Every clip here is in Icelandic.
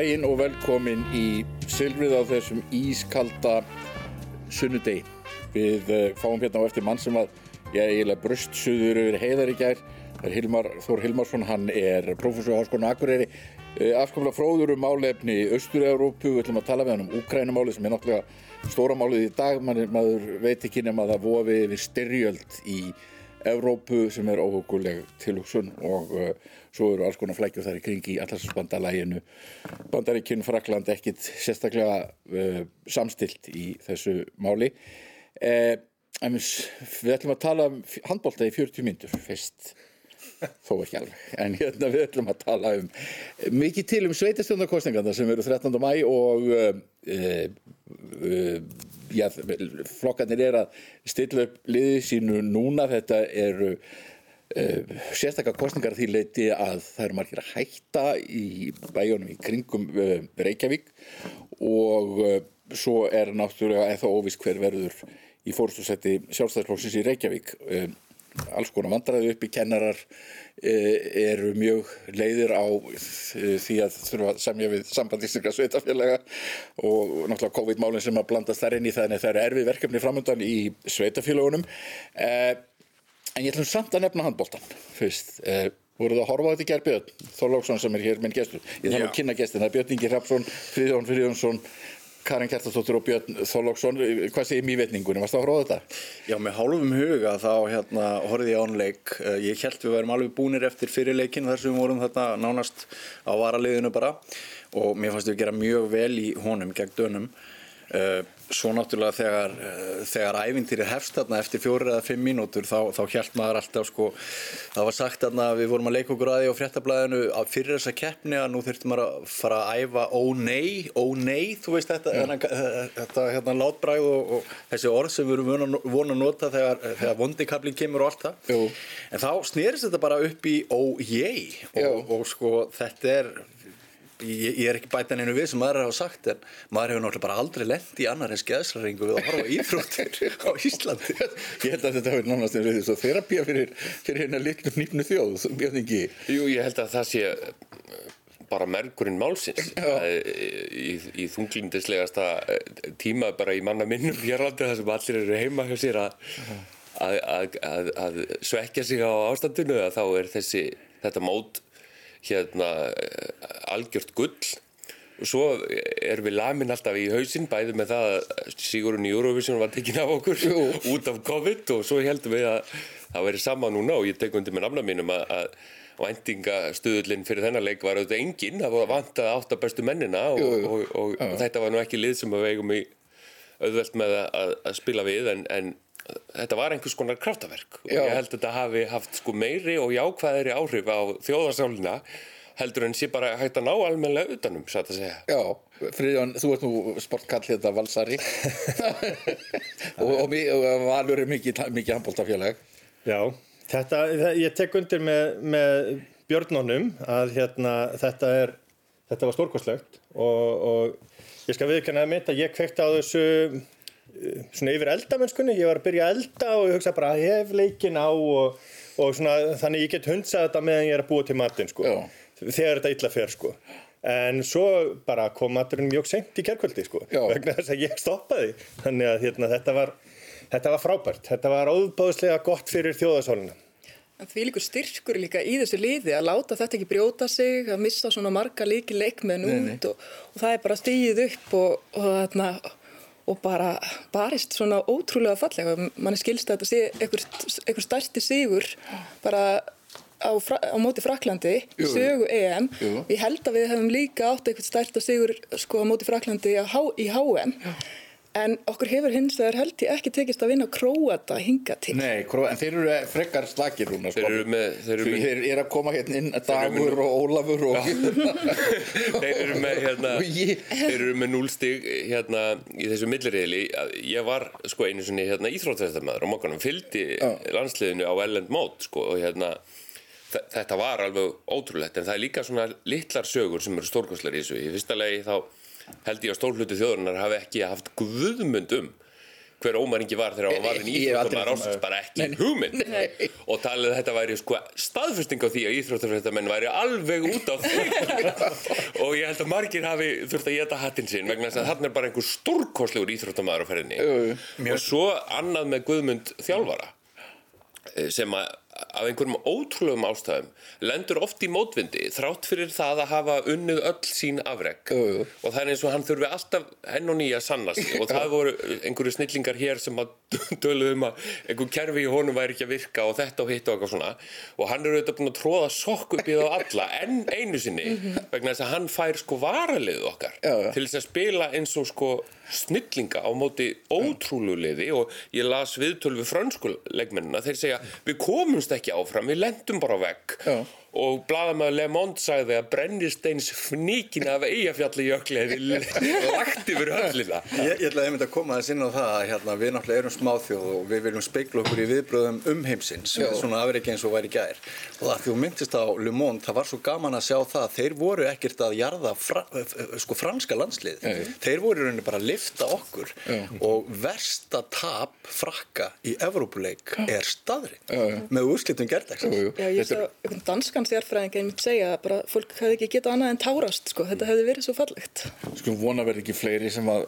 daginn og velkomin í Silfrið á þessum ískalda sunnudegi. Við uh, fáum hérna á eftir mann sem að ég eiginlega bröstsuður yfir heiðar í gær. Er Hilmar Þór Hilmarsson, hann er professor á Háskónu Akureyri. Uh, afskaplega fróður um málefni Östur-Európu, við ætlum að tala við hann um Úkrænumáli sem er náttúrulega stóra málið í dag. Man, maður veit ekki nema að það vofi yfir styrjöld í Evrópu sem er óhuguleg tilhugsun og uh, svo eru alls konar flækjur þar í kring í allarsbandalæginu Bandaríkinn, Frakland ekkit sérstaklega uh, samstilt í þessu máli. Uh, við ætlum að tala um handbólta í 40 myndur fyrst. Þó ekki alveg, en hérna við ætlum að tala um mikið til um sveitastjóndarkostningarna sem eru 13. mæ og uh, uh, já, flokkarnir er að stilla upp liðið sínu núna, þetta eru uh, sérstakar kostningar því leiti að það eru margir að hætta í bæjónum í kringum Reykjavík og svo er náttúrulega eða óvís hver verður í fórstusetti sjálfstæðsflóksins í Reykjavík. Alls konar vandræði upp í kennarar eru mjög leiðir á því að þurfa að samja við sambandistika sveitafélaga og náttúrulega COVID-málinn sem að blandast þar inn í þannig að það eru erfið verkefni framöndan í sveitafélagunum en ég ætlum samt að nefna handbóltan fyrst. Voruð að horfa á þetta gerð Björn? Þorlóksson sem er hér minn gestur. Ég þarf að kynna gestin, það er Björn Ingi Hrapsson Fríðjón Fríðjónsson Karin Kjartastóttir og Björn Þorlóksson hvað segir mér í vetningunni, varst það að horfa á þetta? Já, með hálfum huga þá hérna horfið ég ánleik ég held við værum alveg búnir eftir fyrirleikin þar sem við vorum þarna nánast á varaliðinu bara. Og mér fannst við gera mjög vel í honum gegn dönum svo náttúrulega þegar þegar ævintýri hefst þarna eftir fjóri eða fimm mínútur þá, þá hjælt maður alltaf sko það var sagt þarna að við vorum að leika okkur aði á fréttablaðinu að fyrir þessa keppni að nú þurftum maður að fara að æfa ó nei, ó nei, þú veist þetta ja. þetta hérna látbræð og, og þessi orð sem við erum vona að nota þegar, þegar vondikablin kemur og allt það Jú. en þá snýrist þetta bara upp í ó ég og, og sko þetta er Ég, ég er ekki bætan einu við sem maður hafa sagt en maður hefur náttúrulega bara aldrei lend í annar en skeðsraringu við að horfa ífróttir á Íslandi. Ég held að þetta hefur nánast eins og því að þerapía fyrir, fyrir hérna litlu nýpnu þjóð Björningi Jú, ég held að það sé bara merkurinn málsins. Í, í þunglindislegasta tíma bara í manna minnum hérlandi þar sem allir eru heima hjá sér að, að, að, að svekja sig á ástandinu að þá er þessi, þetta mót hérna algjört gull. Og svo er við lamin alltaf í hausinn bæði með það að Sigurinn í Eurovision var tekinn af okkur Jú. út af COVID og svo heldum við að það verið sama núna og ég tek undir með nafna mínum að, að vendingastuðullin fyrir þennan leik var auðvitað enginn, það var vant að átta bestu mennina og, jú, og, og, og þetta var nú ekki lið sem við vegum í auðvelt með að, að spila við en, en þetta var einhvers konar kraftaverk og ég held að þetta hafi haft sko meiri og jákvæðri áhrif á þjóðarsálina heldur en sé bara hægt að ná almenlega utanum, satt að segja. Já, Fríðjón, þú ert nú sportkall hérna valsari og, og, og valur er mikið, mikið handbóltafélag. Já, þetta, ég tek undir með, með björnunum að hérna, þetta, er, þetta var stórkostlegt og, og ég skal viðkynna að mynda, ég kvekti á þessu svona yfir eldamennskunni, ég var að byrja að elda og ég hugsa bara að ég hef leikin á og, og svona, þannig ég get hundsað þetta meðan ég er að búa til matin sko, Já. þegar þetta illa fer sko. En svo bara kom maturinn mjög senkt í kærkvöldi sko, Já. vegna þess að ég stoppaði. Þannig að hérna, þetta, var, þetta var frábært, þetta var óbáðslega gott fyrir þjóðasólina Því líkur styrkur líka í þessu liði að láta þetta ekki brjóta sig, að missa svona marga líki leikmenn út og, og það er bara stíðið upp og, og þarna og bara barist svona ótrúlega fallega mann er skilst að þetta sé einhver stærsti sigur bara á, á móti Fraklandi sögu EM jú. ég held að við hefum líka átt einhvert stærsta sigur sko á móti Fraklandi í HM Já. En okkur hefur hins vegar held ég ekki tekist að vinna Króata hinga til. Nei, en þeir eru frekkar slagir núna. Þeir eru með... Þeir eru, þeir eru að koma hérna inn Dagur og Ólafur og... þeir eru með hérna... Þeir eru með núlstig hérna í þessu millirriðli. Ég var sko einu svona hérna íþróttæðistamæður og mokkanum fylgdi landsliðinu á Ellend Mót sko og hérna þetta var alveg ótrúlegt en það er líka svona litlar sögur sem eru stórkoslar í þessu. Í fyrsta legi þá held ég að stórluti þjóðurnar hafi ekki haft guðmund um hver Ómar Ingi var þegar hann var hef aldrei- íþróttamæður ásins bara ekki hugmynd. Og talið að þetta væri sko staðfesting á því að íþróttafréttamenn væri alveg út á því. Og ég held að margir hafi þurft að geta hattinn sinn vegna þess að þarna er bara einhver stórkostlegur íþróttamæður á ferðinni. Og svo annað með Guðmund þjálfara eh, sem að af einhverjum ótrúlegum ástæðum lendur oft í mótvindi þrátt fyrir það að hafa unnið öll sín afreg Jú, jú. og það er eins og hann þurfi alltaf enn og nýja að sanna sig. Og það voru einhverju snillingar hér sem að döluðu um að einhver kerfi í honum væri ekki að virka og þetta og hitt og eitthvað svona. Og hann er auðvitað búin að tróða sokk upp í þá alla enn einu sinni vegna þess að hann fær sko varaliðið okkar já. til þess að spila eins og sko snillinga á móti ótrúlu liði. Og ég las viðtöl við frönsku leikmennina, þeir segja við komumst ekki áfram, við lendum bara vegg Já. Og blaðamaður Le Monde sagði að brennisteins fníkin af eigafjalli jökli hefði lagt yfir höllina. Ég, ég ætlaði einmitt að koma þess inn á það að hérna, við náttúrulega erum smáþjóð og við viljum speikla okkur í viðbröðum um heimsins Já. svona afreiki eins og væri gær. Og það því þú myndist á Le Monde, það var svo gaman að sjá það að þeir voru ekkert að jarða fra, sko franska landslið Nei. þeir voru í rauninni bara að lifta okkur. Já. og versta tap frakka í Evrópuleik er staðri með úrslitum gerðdags Þjárfræðing einmitt segja að bara fólk hefði ekki getað annað en tárast, sko, þetta hefði verið svo fallegt. Sko vona verði ekki fleiri sem að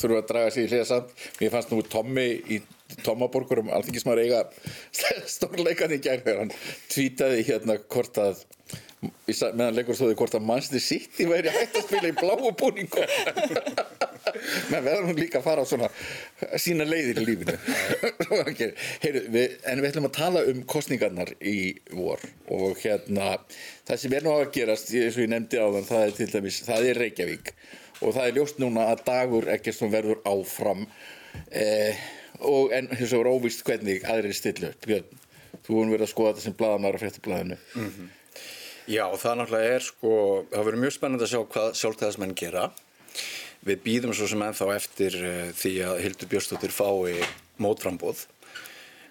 þurfa að draga sig í hliða samt. Mér fannst nú Tommi í Tommaborgur um alþingismar eiga stórleikan í gær þegar hann tvítaði hérna hvort að í meðan leikur stóði hvort að Manchester City væri hægt að spila í bláu búningu menn verður hún líka að fara á svona sína leiðir í lífinu. Okay. Heyru, við, en við ætlum að tala um kostningarnar í vor og hérna það sem er nú að gerast eins og ég nefndi á þann það er til dæmis, það er Reykjavík. Og það er ljóst núna að dagur Ekkertsson verður áfram eh, og en þess að vera óvist hvernig aðrir stillu upp. Þú vorum verið að skoða þetta sem blaðanar á fréttablaðinu Já, það náttúrulega er sko, það verður mjög spennandi að sjá hvað sjálfstæðismenn gera. Við býðum svo sem ennþá eftir uh, því að Hildur Björnsdóttir fái mótframbóð.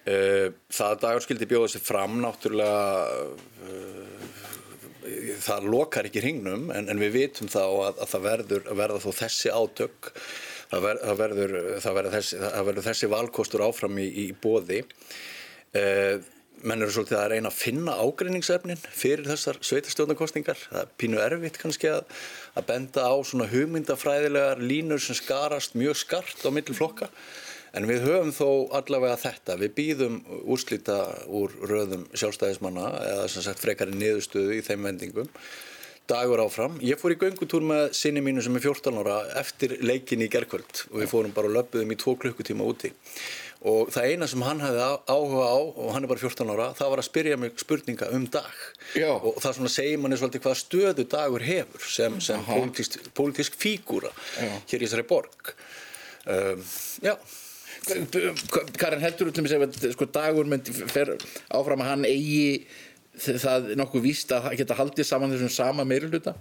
Uh, það að dagur skildi bjóða sér fram náttúrulega, uh, það lokar ekki hringnum en, en við vitum þá að, að það verður að verða þó þessi átök. Það, ver, það, verður, það, verður þessi, það verður þessi valkostur áfram í, í bóði. Uh, menn eru svolítið að reyna að finna ágreiningsefnin fyrir þessar sveitastjórnarkostningar það er pínu erfitt kannski að, að benda á svona hugmyndafræðilegar línur sem skarast mjög skart á milli flokka. En við höfum þó allavega þetta. Við býðum úrslita úr röðum sjálfstæðismanna eða sem sagt frekari niðurstöðu í þeim vendingum. Dagur áfram. Ég fór í göngutúr með sinni mínu sem er 14 ára eftir leikin í gerkvöld og við fórum bara og löpuðum í tvo klukkutíma úti og það eina sem hann hefði á- áhuga á og hann er bara 14 ára, það var að spyrja mig spurninga um dag. Já. og það svona segir manni svolítið hvað stöðu dagur hefur sem, sem pólitísk, pólitísk fígúra hér í þessari borg. Um, Já Karin heldur til að segja sko, dagur myndi fer áfram að hann eigi það nokkuð víst að geta haldið saman þessum sama meiruluta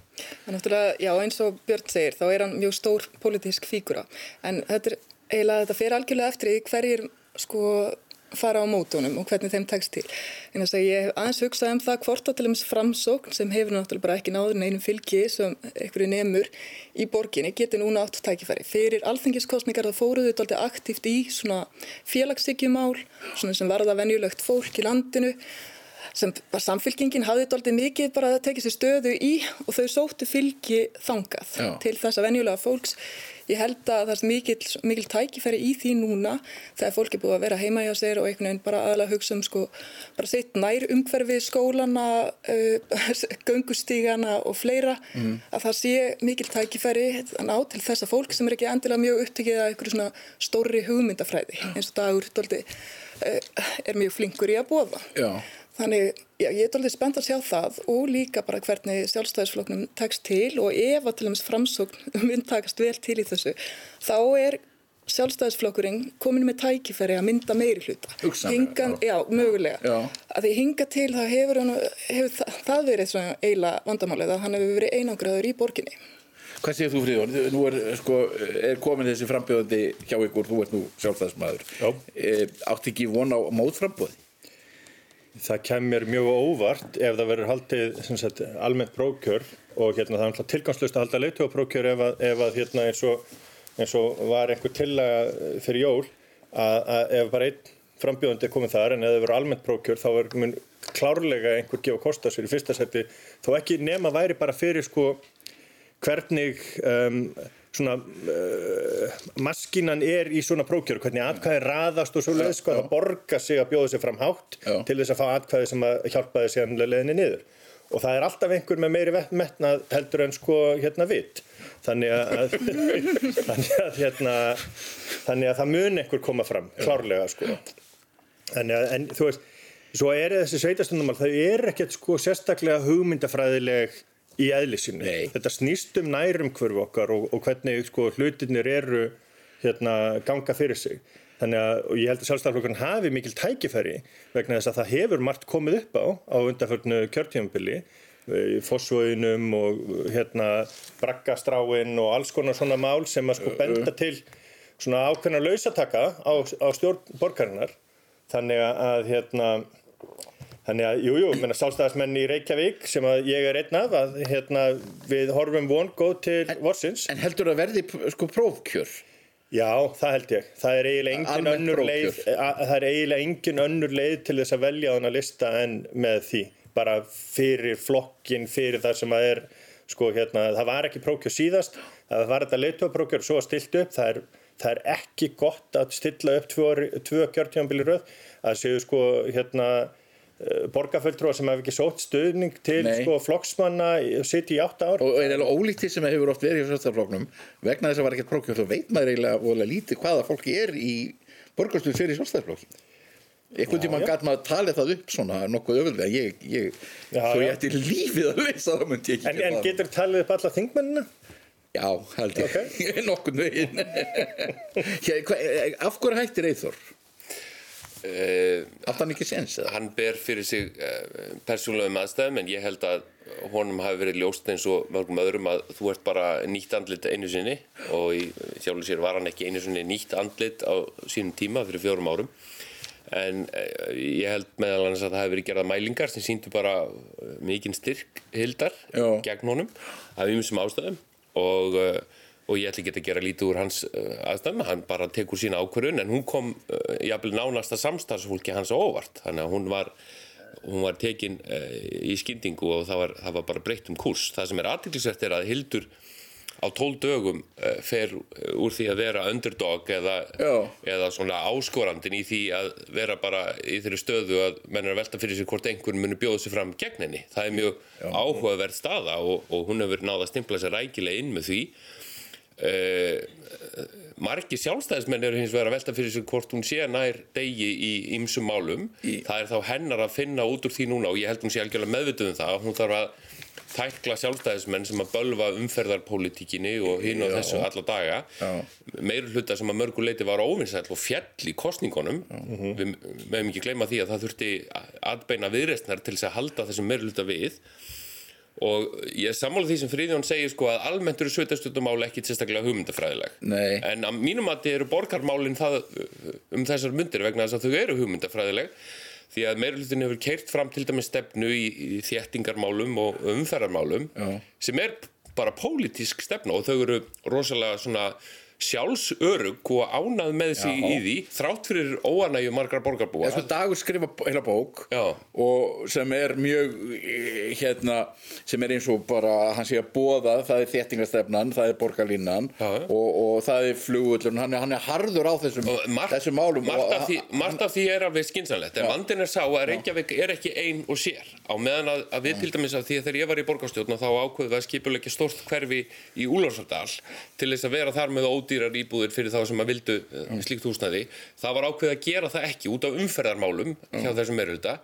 náttúrulega, já eins og Björn segir, þá er hann mjög stór pólitísk fígura. En þetta er eiginlega, þetta fer algjörlega eftir því hverjir sko fara á mótunum og hvernig þeim tekst til. En þess að ég hef aðeins hugsað um það hvort dæmis framsókn sem hefur náttúrulega bara ekki náður neinum fylgi sem einhverju nemur í borginni getur núna átt tækifæri. Fyrir alþingiskostningar það fóruðu þetta alltaf aktíft í svona félagssykjumál, svona sem varða venjulegt fólk í landinu sem bara samfylkingin hafði þetta aldrei mikið bara að tekið sér stöðu í og þau sóttu fylgi þangað Já. til þess að venjulega fólks ég held að það er mikil, mikil tækifæri í því núna þegar fólk er búið að vera heima hjá sér og einhvern veginn bara aðalega hugsa um sko bara sitt nær umhverfi skólana uh, göngustígana og fleira að það sé mikil tækifæri ná til þessa fólk sem er ekki endilega mjög upptekið að einhverju svona stórri hugmyndafræði eins og dagur uh, er mjög flinkur í að bóða Já. Þannig, já, ég er alveg spennt að sjá það og líka bara hvernig sjálfstæðisflokknum tekst til og ef að til dæmis framsókn mun takast vel til í þessu, þá er sjálfstæðisflokkurinn komin með tækifæri að mynda meiri hluta. Hugsanlega, Hingan, já. mögulega. Já. Að því hinga til það hefur, hann, hefur það, það verið svona eiginlega vandamálið að hann hefur verið einangraður í borginni. Hvað segir þú Fríðón? Nú er, sko, er komin þessi frambjóðandi hjá ykkur, þú ert nú sjálfstæðismæður. Já. E, átti ekki von á mótframbóði? Það kemur mjög óvart ef það verður haldið sagt, almennt prókjör og hérna, það er tilgangslust að halda leitu á prókjör ef, að, ef að hérna, eins og eins og var einhver tillaga fyrir jól að, að ef bara einn frambjóðandi er komið þar en ef það verður almennt prókjör þá er mun klárlega einhver gefa kosta sér í fyrsta seti þó ekki nema væri bara fyrir sko hvernig um, svona uh, maskinan er í svona prókjör, hvernig atkvæði raðast og svo leiðis, hvað það borga sig að bjóða sig fram hátt Já. til þess að fá atkvæði sem að hjálpaði síðan leiðinni niður. Og það er alltaf einhver með meiri metnað heldur en sko hérna vitt þannig að þannig að hérna þannig að það mun einhver koma fram klárlega sko. En, en þú veist, svo er þessi sveitastundumál það er ekkert sko sérstaklega hugmyndafræðileg í eðlisinu Nei. þetta snýst um nærum hverfu okkar og, og hvernig sko hlutinir eru hérna ganga fyrir sig. Þannig að ég held að sjálfstæðarflokkurinn hafi mikil tækifæri vegna þess að það hefur margt komið upp á á undarförnu kjörtífambili í Fossvöginum og hérna braggastráin og alls konar svona mál sem að sko benda til svona ákveðna lausataka á, á stjórn borgarinnar. Þannig að hérna Þannig að, jú, jú, menna sálstæðismenn í Reykjavík sem að ég er einn af að hérna, við horfum von góð til vorsins. En heldur það verði sko prófkjör? Já, það held ég. Það er eiginlega engin önnur leið, prófkjör. að, það er eiginlega engin önnur leið til þess að velja á hana lista en með því. Bara fyrir flokkin, fyrir það sem að er, sko, hérna, það var ekki prókjör síðast, það var þetta leiðtóprókjör svo að stilt upp, það er, það er ekki gott að stilla upp tvö, tvö kjörtjónbili röð, að séu sko, hérna, borgarfulltrúa sem hefur ekki sótt stuðning til sko, flokksmanna sitt í átta ár Og er eiginlega ólíkt því sem hefur oft verið í sjálfstæðarfloknum vegna þess að var ekkert prófkjör þá veit maður eiginlega lítið hvaða fólki er í borgarstuð fyrir sjálfstæðarflokkin einhvern tímann já. gæt maður talið það upp svona nokkuð öfullega ég, ég, svo ég ætti lífið að leysa það En, en það. getur talið upp alla þingmennina? Já, held ég, okay. nokkurn veginn hva, Af hverju hættir Eithor? Uh, Átt hann ekki eða? hann ber fyrir sig uh, persónulegum aðstæðum en ég held að honum hafi verið ljóst eins og mörgum öðrum að þú ert bara nýtt andlit einu sinni og í sjálfur sér var hann ekki einu sinni nýtt andlit á sínum tíma fyrir fjórum árum en uh, ég held meðal annars að það hafi verið gerða mælingar sem síndu bara mikinn styrk hildar gegn honum af ymsum ástæðum og og ég ætla ekki að gera lítið úr hans uh, aðstæðum, hann bara tekur sína ákvörðun en hún kom uh, jafnvel nánasta samstarfsfólki hans óvart, þannig að hún var hún var tekin uh, í skyndingu og það var, það var bara breytt um kurs það sem er aðtiklisvert er að Hildur á tól dögum fer úr því að vera underdog eða, Já. eða svona áskorandin í því að vera bara í þeirri stöðu að menn er að velta fyrir sig hvort einhvern muni bjóða sig fram gegn henni. Það er mjög áhugaverð staða og, og hún hefur náða að stimpla sér rækilega inn með því margi sjálfstæðismenn eru hins vegar að velta fyrir sig hvort hún sé nær degi í ymsum málum. Í- það er þá hennar að finna út úr því núna og ég held hún sé algjörlega meðvituð um það. Að hún þarf að tækla sjálfstæðismenn sem að bölva umferðarpolítikinni og hinn og Já. þessu alla daga. Já. meiri hluta sem að mörgu leiti var óvinnsæll og fjall í kostningunum við meðum ekki gleyma því að það þurfti aðbeina viðreistnar til þess að halda þessum meiri hluta við og ég sammála því sem Fríðjón segir sko að almennt eru sveitastjórnumál ekki sérstaklega hugmyndafræðileg Nei. en að mínum að eru borgarmálin það um þessar myndir vegna þess að þau eru hugmyndafræðileg því að meirulutin hefur keirt fram til dæmis stefnu í, í þéttingarmálum og umferðarmálum Já. sem er bara pólitísk stefna og þau eru rosalega svona sjálfsörug og ánað með sig Já. í því þrátt fyrir óanægju margar borgarbúa sko dagur skrifa heila bók Já. sem er mjög eh, hérna, sem er eins og bara hann sé að bóða, það er þéttingastefnan það er borgarlínan Já, já. og, og það er flugullun, hann, hann er harður á þessum, margt, þessum málum margt, af því, margt af því er alveg skynsanlegt en vandinn er sá að Reykjavík er ekki ein og sér á meðan að, að við til dæmis að því að þegar ég var í borgarstjórn þá ákveðum við að skipulegja stórt hverfi í Úlfarsardal til þess að vera þar með ódýrar íbúðir fyrir þá sem að vildu uh, slíkt húsnæði. Það var ákveð að gera það ekki út af umferðarmálum hjá þessum meirulta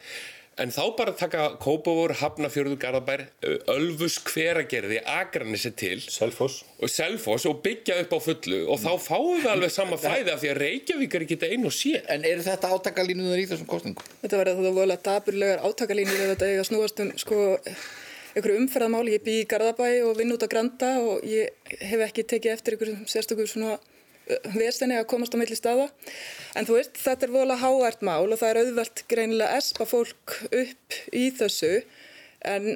En þá bara taka Kópavór, Hafnafjörður, Garðabær, Ölfus, Hveragerði, Akranissi til. Selfoss. og Selfoss og byggja upp á fullu. Og þá fáum við alveg sama fæði af því að Reykjavík er ekki þetta einn og sér. En eru þetta átakalínuðar í þessum kostningum? Þetta verður þetta voðalega daburlegar átakalínur ef þetta eiga að snúast um sko einhverju umferðamáli. Ég bý í Garðabæ og vinn út á Granda og ég hef ekki tekið eftir einhverjum sérstökum svona vesenni að komast á milli staða. En þú veist, þetta er voðalega hávært mál og það er auðvelt greinilega espa fólk upp í þessu En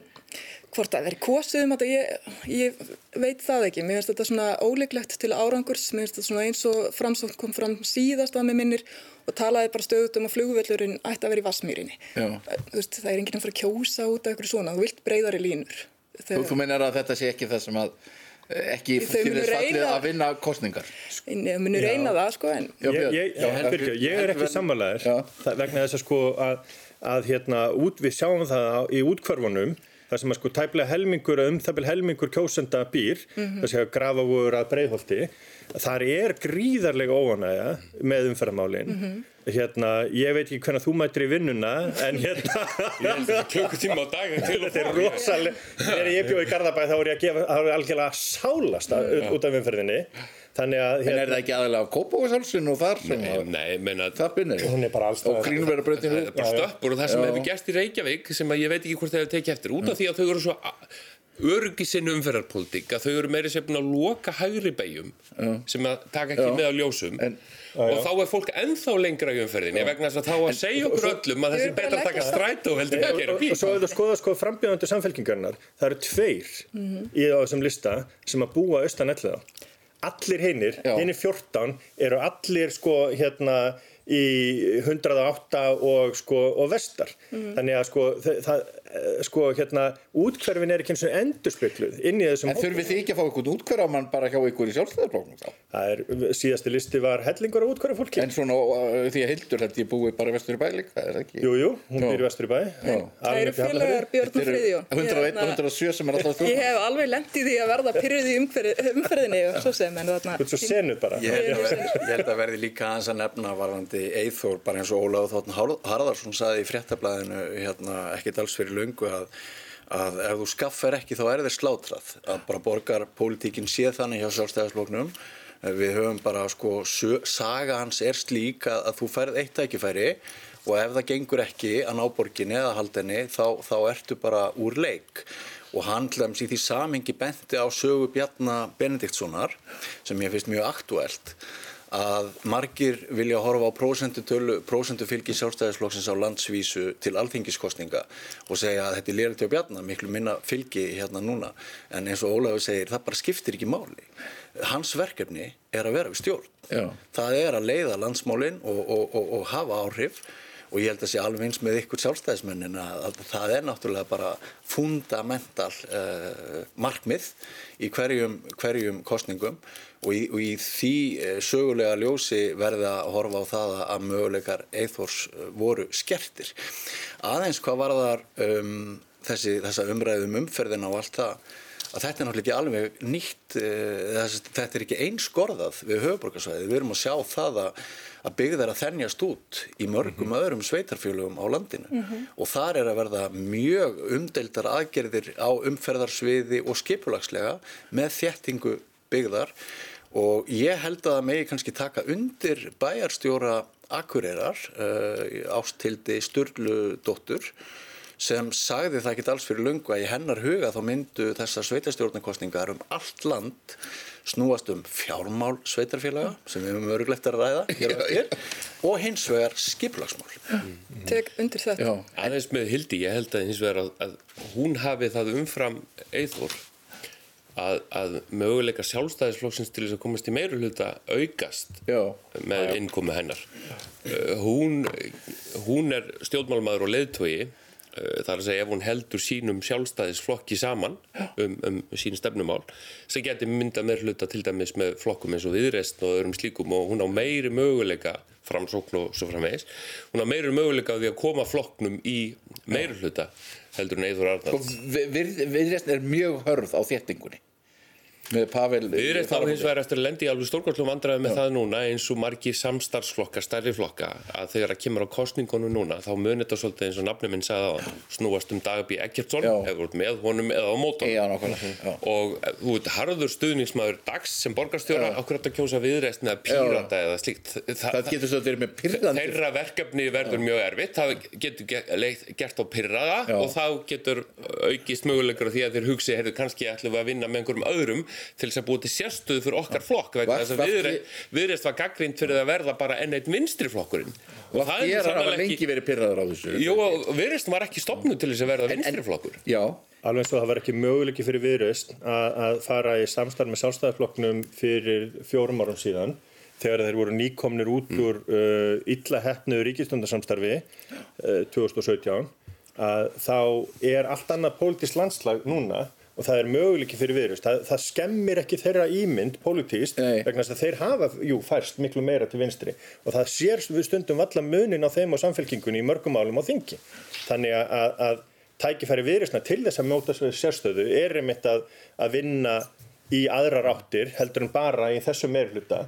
hvort það veri kosið um þetta, ég, ég veit það ekki. Mér finnst þetta svona óleiklegt til árangurs. Mér finnst þetta svona eins og framsókn kom fram síðast að með minnir og talaði bara stöðut um að flugvöllurinn ætti að vera í Vassmýrinni. Já. Veist, það er enginn að fara að kjósa út af eitthvað svona. Þú vilt breyðari línur. Þú, þú meinar að þetta sé ekki það sem að eh, ekki munu þess fallið að vinna kostningar Ég muni reyna það, sko, en Já, ég, ég, Já, ég, er ekki sammálaður vegna þess að sko að, að hérna út, við sjáum það á- í útkvarfunum þar sem að sko tæplega helmingur um það bil helmingur kjósenda býr þess að grafa voru að breyðholti þar er gríðarlega óanægja með umferðamálin hérna, ég veit ekki hvernig þú mættir í vinnuna en hérna klukkutíma á dag Þetta er rosalega, þegar ég bjóð í Garðabæ þá voru ég að gefa, þá voru ég algjörlega sálast að, út af umferðinni þannig að En er það ekki aðalega á Kópavóðsálsinn og þar að Nei, menna, það binnir hún er bara alls og grínverðarbröndinu það er bara stöppur og það sem Já. hefur gerst í Reykjavík sem að ég veit ekki hvort það hefur tekið eftir út af því að þau eru svo öryggi sinni umferðarpólitík að þau eru meiri sem búin að loka hægri beigjum sem að taka ekki Já. með á ljósum. En- og þá er fólk ennþá lengra í umferðinni vegna þess að þá að segja okkur öllum að þessi betra að að taka strætó heldur en að gera og, bíl. og svo hefur það skoðað sko frambjöðandu samfélkingarnar það eru tveir í á þessum lista sem að búa austan elliða allir hinnir, hinnir 14 eru allir sko hérna í 108 og sko og vestar. Þannig að sko það, sko hérna útkverfin er ekki eins og endurspegluð inn í þessum En þurfið þið ekki að fá ykkur útkverfamann bara hjá ykkur í sjálfstæðarflóknum þá? það er, síðasti listi var hellingur af útkverfa fólki En svona uh, því að Hildur held ég búi bara vestur í bæ líka, er það ekki? Jú, jú, hún býr í vestur í bæ það eru félagar Björn og Friðjón. 101 Hérna, og 107 sem er alltaf Ég stjórn. hef alveg lendið því að verða pyrrið í umferð, umferðinni og svo sem, en þarna... Þú ert svo löngu að, að ef þú skaffar ekki þá er þér slátrað. Að bara borgar pólitíkin sé þannig hjá sjálfstæðarsloknum við höfum bara sko saga hans er slík að, að þú færð eitt tækifæri og ef það gengur ekki að ná borginni eða haldinni þá, þá ertu bara úr leik. Og hann til dæmis í því samhengi benti á sögu Bjarnar Benediktssonar sem ég finnst mjög aktuelt að margir vilja horfa á prósentufylgi sjálfstæðisflokksins á landsvísu til alþingiskostninga og segja að þetta er lérið til Bjarnar, miklu minna fylgi hérna núna. En eins og Ólafur segir, það bara skiptir ekki máli. Hans verkefni er að vera við stjórn. Já. það er að leiða landsmálin og, og, og, og hafa áhrif og ég held að sé alveg eins með ykkur sjálfstæðismennin að, að það er náttúrulega bara fundamental uh, markmið í hverjum, hverjum kostningum og í, og í því uh, sögulega ljósi verða að horfa á það að möguleikar eithors uh, voru skertir. Aðeins hvað var þar um, þessi, umræðum umferðina og allt það að þetta er náttúrulega ekki alveg nýtt uh, þetta er ekki einskorðað við höfuborgarsvæði, við erum að sjá það að, að byggð er að þennjast út í mörgum öðrum sveitarfjölugum á landinu. Og þar er að verða mjög umdeildar aðgerðir á umferðarsviði og skipulagslega með þéttingu byggðar. Og ég held að það megi kannski taka undir bæjarstjóra Akureyrar uh, ástildi Sturlu dóttur sem sagði það ekki alls fyrir lungu að í hennar huga þá myndu þessar sveitastjórnarkostningar um allt land snúast um fjármál sveitarfélaga sem við höfum örugleitt að ræða hér á eftir, og hins vegar skiplagsmál. Tek undir þetta. Já, aðeins með Hildi, ég held að hins vegar að, að hún hafi það umfram Eithor að, að möguleika sjálfstæðisflokksins til þess að komast í meiri hluta aukast já, með innkomu hennar uh, hún, hún er stjórnmálmaður og leiðtogi það er að segja ef hún heldur sínum sjálfstæðisflokki saman um, um sín stefnumál sem geti mynda meir hluta til dæmis með flokkum eins og viðreist og öðrum slíkum og hún á meiri möguleika framsókn og svo framvegis hún á meiri möguleika því að koma flokknum í meiri hluta heldur en Eithor Arnalds. Við, við, viðreisn er mjög hörð á þéttingunni með Pavel Viðreist á hins vegar eftir að lendi í alveg stórkvæmstum vandræði með það núna eins og margi samstarfsflokka, stærri flokka að þegar að kemur á kostningunum núna þá munir þetta svolítið eins og nafnum minn sagði á snúast um Dagabí Eggertsson Já. voru með honum eða á Já, nákvæmlega já. og eh, þú veit, harður stuðningsmaður dags sem borgarstjóra, okkur átt að kjósa viðreist eða pírata eða slíkt. Þa, Það getur svo að verið með pyrrandi þeirra verkefni verður mjög erfitt. Það getur gert á pyrraða Já. og þá getur aukist mögulegur því að þeir hugsi, heyrðu, kannski ætlum við að vinna með einhverjum öðrum til þess að búið til sérstöðu fyrir okkar flokk vegna þess að viðreist, viðreist var gaggrind fyrir að verða bara enn eitt vinstri flokkurinn. Og það Ég er lengi ekki verið pyrraður á þessu. Jú, og viðreist var ekki stopnud til þess að verða vinstri flokkur. Já, Alveg eins og það var ekki möguleiki fyrir viðraust að, að fara í samstarf með sjálfstæðarflokknum fyrir fjórum árum síðan þegar þeir voru nýkomnir út úr uh, illa hefnu ríkistundarsamstarfi uh, 2017 að þá er allt annað pólitískt landslag núna og það er möguleiki fyrir viðraust. Það, það skemmir ekki þeirra ímynd pólitískt Nei. vegna þess að þeir hafa, jú, færst miklu meira til vinstri og það sér við stundum valla munin á þeim og samfélkingunni í mörgum álum á þingi. Þannig að, að, að tækifæri viðreistna til þess að móta svo sérstöðu er einmitt að, að vinna í aðrar áttir heldur en bara í þessu meirhluta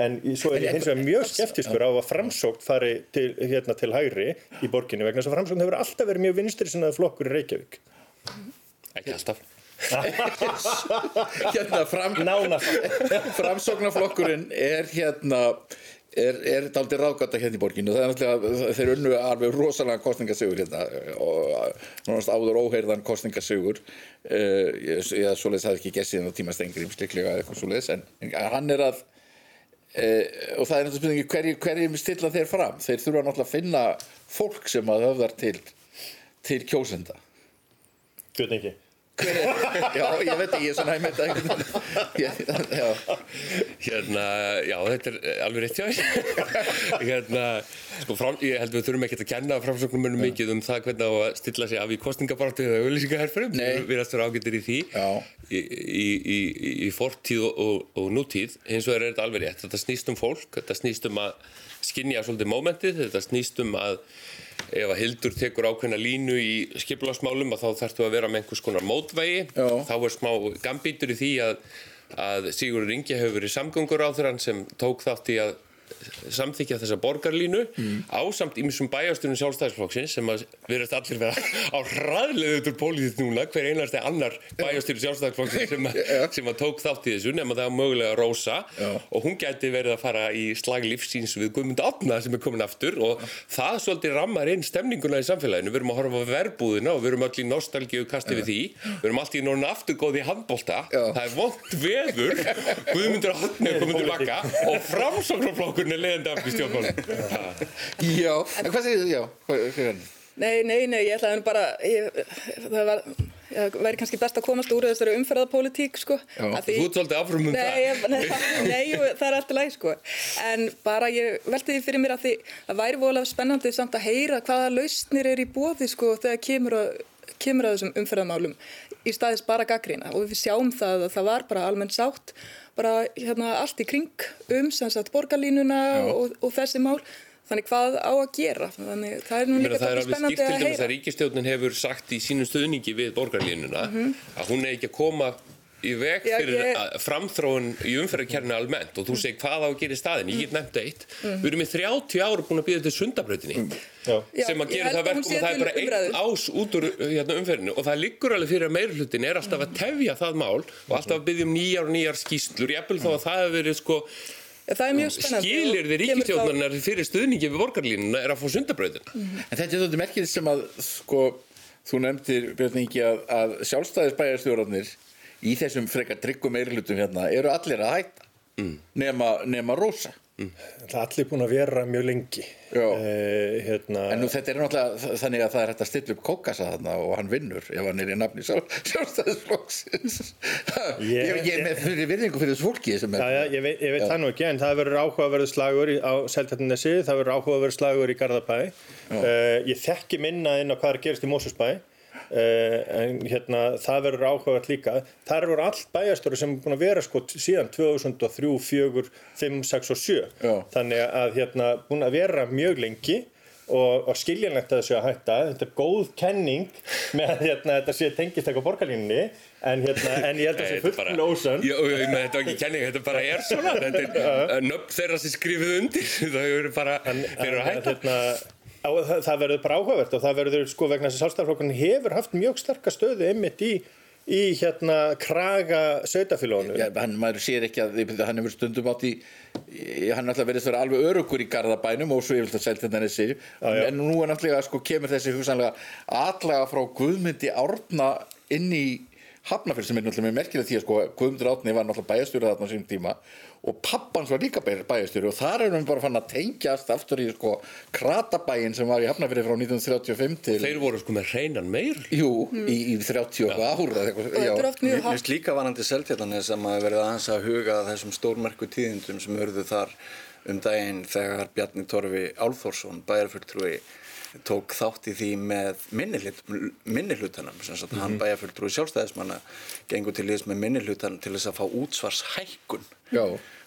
en svo er ég hins vegar mjög skeptiskur á að framsókn fari til, hérna, til hægri í borginni vegna þess að framsókn hefur alltaf verið mjög vinstri sinnaði flokkur í Reykjavík. ekki alltaf hérna fram, framsóknarflokkurinn er hérna er, er daldi ráðgata hérna í borginu það er náttúrulega, þeir unnu alveg rosalega kostningasögur hérna og nánast áður óheyrðan kostningasögur uh, ég, ég svoleiðis hafði ekki gessið á tíma stengrim sliklega eða eitthvað svoleiðis en, en hann er að uh, og það er náttúrulega spurningi hverjum hverju stilla þeir fram? Þeir þurfa náttúrulega að finna fólk sem að höfðar til til kjósenda. Er, já, ég veit ekki, ég er svona hæg með þetta einhvern veginn. Ég- já, Hérna, já, þetta er alveg rétt þér. hérna, sko, fram, ég held við þurfum ekkert að kenna framsóknumönum mikið um það hvernig á að stilla sig af í kostningabartu eða auðlýsingaherferðum. Nei. Við erum að ágættir í því Já. í, í, í, í fortíð og, og, og nútíð. Hins vegar er þetta alveg rétt. Þetta snýst um fólk, þetta snýst um að skinja svolítið mómentið, þetta snýst um að ef að Hildur tekur ákveðna línu í skipulagsmálum að þá þarftu að vera með einhvers konar mótvægi Já. þá er smá gambítur í því að, að Sigurður Ingi hefur verið samgöngur á þeirra sem tók þátt í að samþykja þessa borgarlínu Mm. ásamt ímsum bæjastunum sjálfstæðisflokksins sem að verðast allir vera á úr pólítið núna hver einasti annar bæjastunum sjálfstæðisflokksins sem, sem að tók þátt í þessu nema það var mögulega Rósa. Já. og hún gæti verið að fara í slag lífsíns við Guðmund Átna sem er komin aftur og það svolítið rammar inn stemninguna í samfélaginu, við erum að horfa á verbúðina og við erum allir nostalgíu kasti við því. Við erum allir núna aftur góð í það er er framsóknarflokkurinn er leiðandi af í stjórnmálum já, en hvað segir þið, já, hvað, er hann? Nei, nei, nei, ég ætlaði bara, ég, það var, það væri kannski best að komast úr þessari umferðapólitík, sko. Já, þú ert svolítið áfram um nei, það. ég, nei, nei, það er alltaf læg, sko. En bara ég velti því fyrir mér að því að væri voðalega spennandi samt að heyra hvaða lausnir er í bóði, sko, þegar kemur að, kemur að þessum umferðamálum í staðis bara gaggrína og við sjáum það að það var bara almennt sátt bara hérna allt í kring um sagt borgarlínuna og, og þessi mál. Þannig hvað á að gera? Þannig það er nú líka meina, það er alveg spennandi skýrt til að dæmis að heyra ríkistjórnin hefur sagt í sínum stuðningi við borgarlínuna að hún er ekki að koma í veg Já, fyrir ég- ég... framþróun í umferðarkernu almennt og þú segir hvað á að gera í staðin ég get nefnt eitt, við erum í 30 ára búin að býða til sundabrautinni Já. Mhm. Já, sem að ég gera það verkum að það er bara einn ás út úr hérna, umferðinu og það liggur alveg fyrir að meirhlutin er alltaf að tefja það mál og alltaf að byggja um nýjar og nýjar skýslur, jafnvel þó að það hefur verið sko Já, það er mjög spennandi skilir þið og þá- ríkistjórnarinnar fyrir stuðningi við borgarlínuna er að fá sundabrautina Í þessum frekar tryggum meirilutum hérna eru allir að hætta mm. nema, nema Rósa. Það er allir búin að vera mjög lengi. Já. Eh, hérna, En nú þetta er náttúrulega þannig að það er hægt að stilla upp kókasa þarna og hann vinnur ef hann er í nafni sjálf, sjálfstæðisflokksins. Ég- Ég, ég með fyrir virðingu fyrir þessu fólki sem er. Já, já, ég veit, ég veit það nú ekki, en það verður áhugaverðu slagur í, á Seltjarnesi, það verður áhugaverðu slagur í Garðabæ. Uh, ég þekki minna inn á hvað er að gerast í Mósusbæ, en hérna, það verður áhugavert líka. Það eru allt bæjastóri sem er búin að vera sko síðan 2003, 4, 5, 6 og 7. Já. Þannig að hérna, búin að vera mjög lengi og, og skiljanlegt að þessu að hætta. Þetta er góð kenning með að hérna, þetta sé tengist eitthvað borgarlínunni, en, hérna, en ég held að það sé ég með þetta er ekki kenning, þetta bara er svona Þetta er nöfn þeirra sem skrifuð undir Það eru bara, þeir eru að hætta hérna, á, það, það verður bara áhugavert og það verður sko vegna þess að sjálfstæðarflokkurinn hefur haft mjög sterka stöðu einmitt í, í hérna kraga sveitafélaginu. Já, hann, maður sér ekki að hann hefur stundum átt í hann er alltaf verið að vera alveg örugur í Garðabænum og svo ég vil það selta þetta nessi já. en nú er náttúrulega sko kemur þessi hugsanlega atlaga frá Guðmundi Árna inn í Hafnafjörð sem er náttúrulega með merkilega því að sko Guðmundur Átni var náttúrulega bæjastjóri þarna á sínum tíma og pappans var líka bæ- bæjastjóri og þar erum við bara fann að tengjast aftur í sko kratabæin sem var í Hafnafjörði frá 1935 til Þeir voru sko með hreinan meir. Jú, í, í 30 og eitthvað ára er Mér finnst líka varandi seltjarnan sem að verða aðeins að huga að þessum stórmerku tíðindum sem urðu þar um daginn þegar Bjarni Torfi Álþórsson, bæjarfulltrúi, tók þátt í því með minnihlutanum, sem sagt hann bæjarfulltrúi sjálfstæðismanna gengur til þess með minnihlutan til þess að fá útsvarshækkun. Já.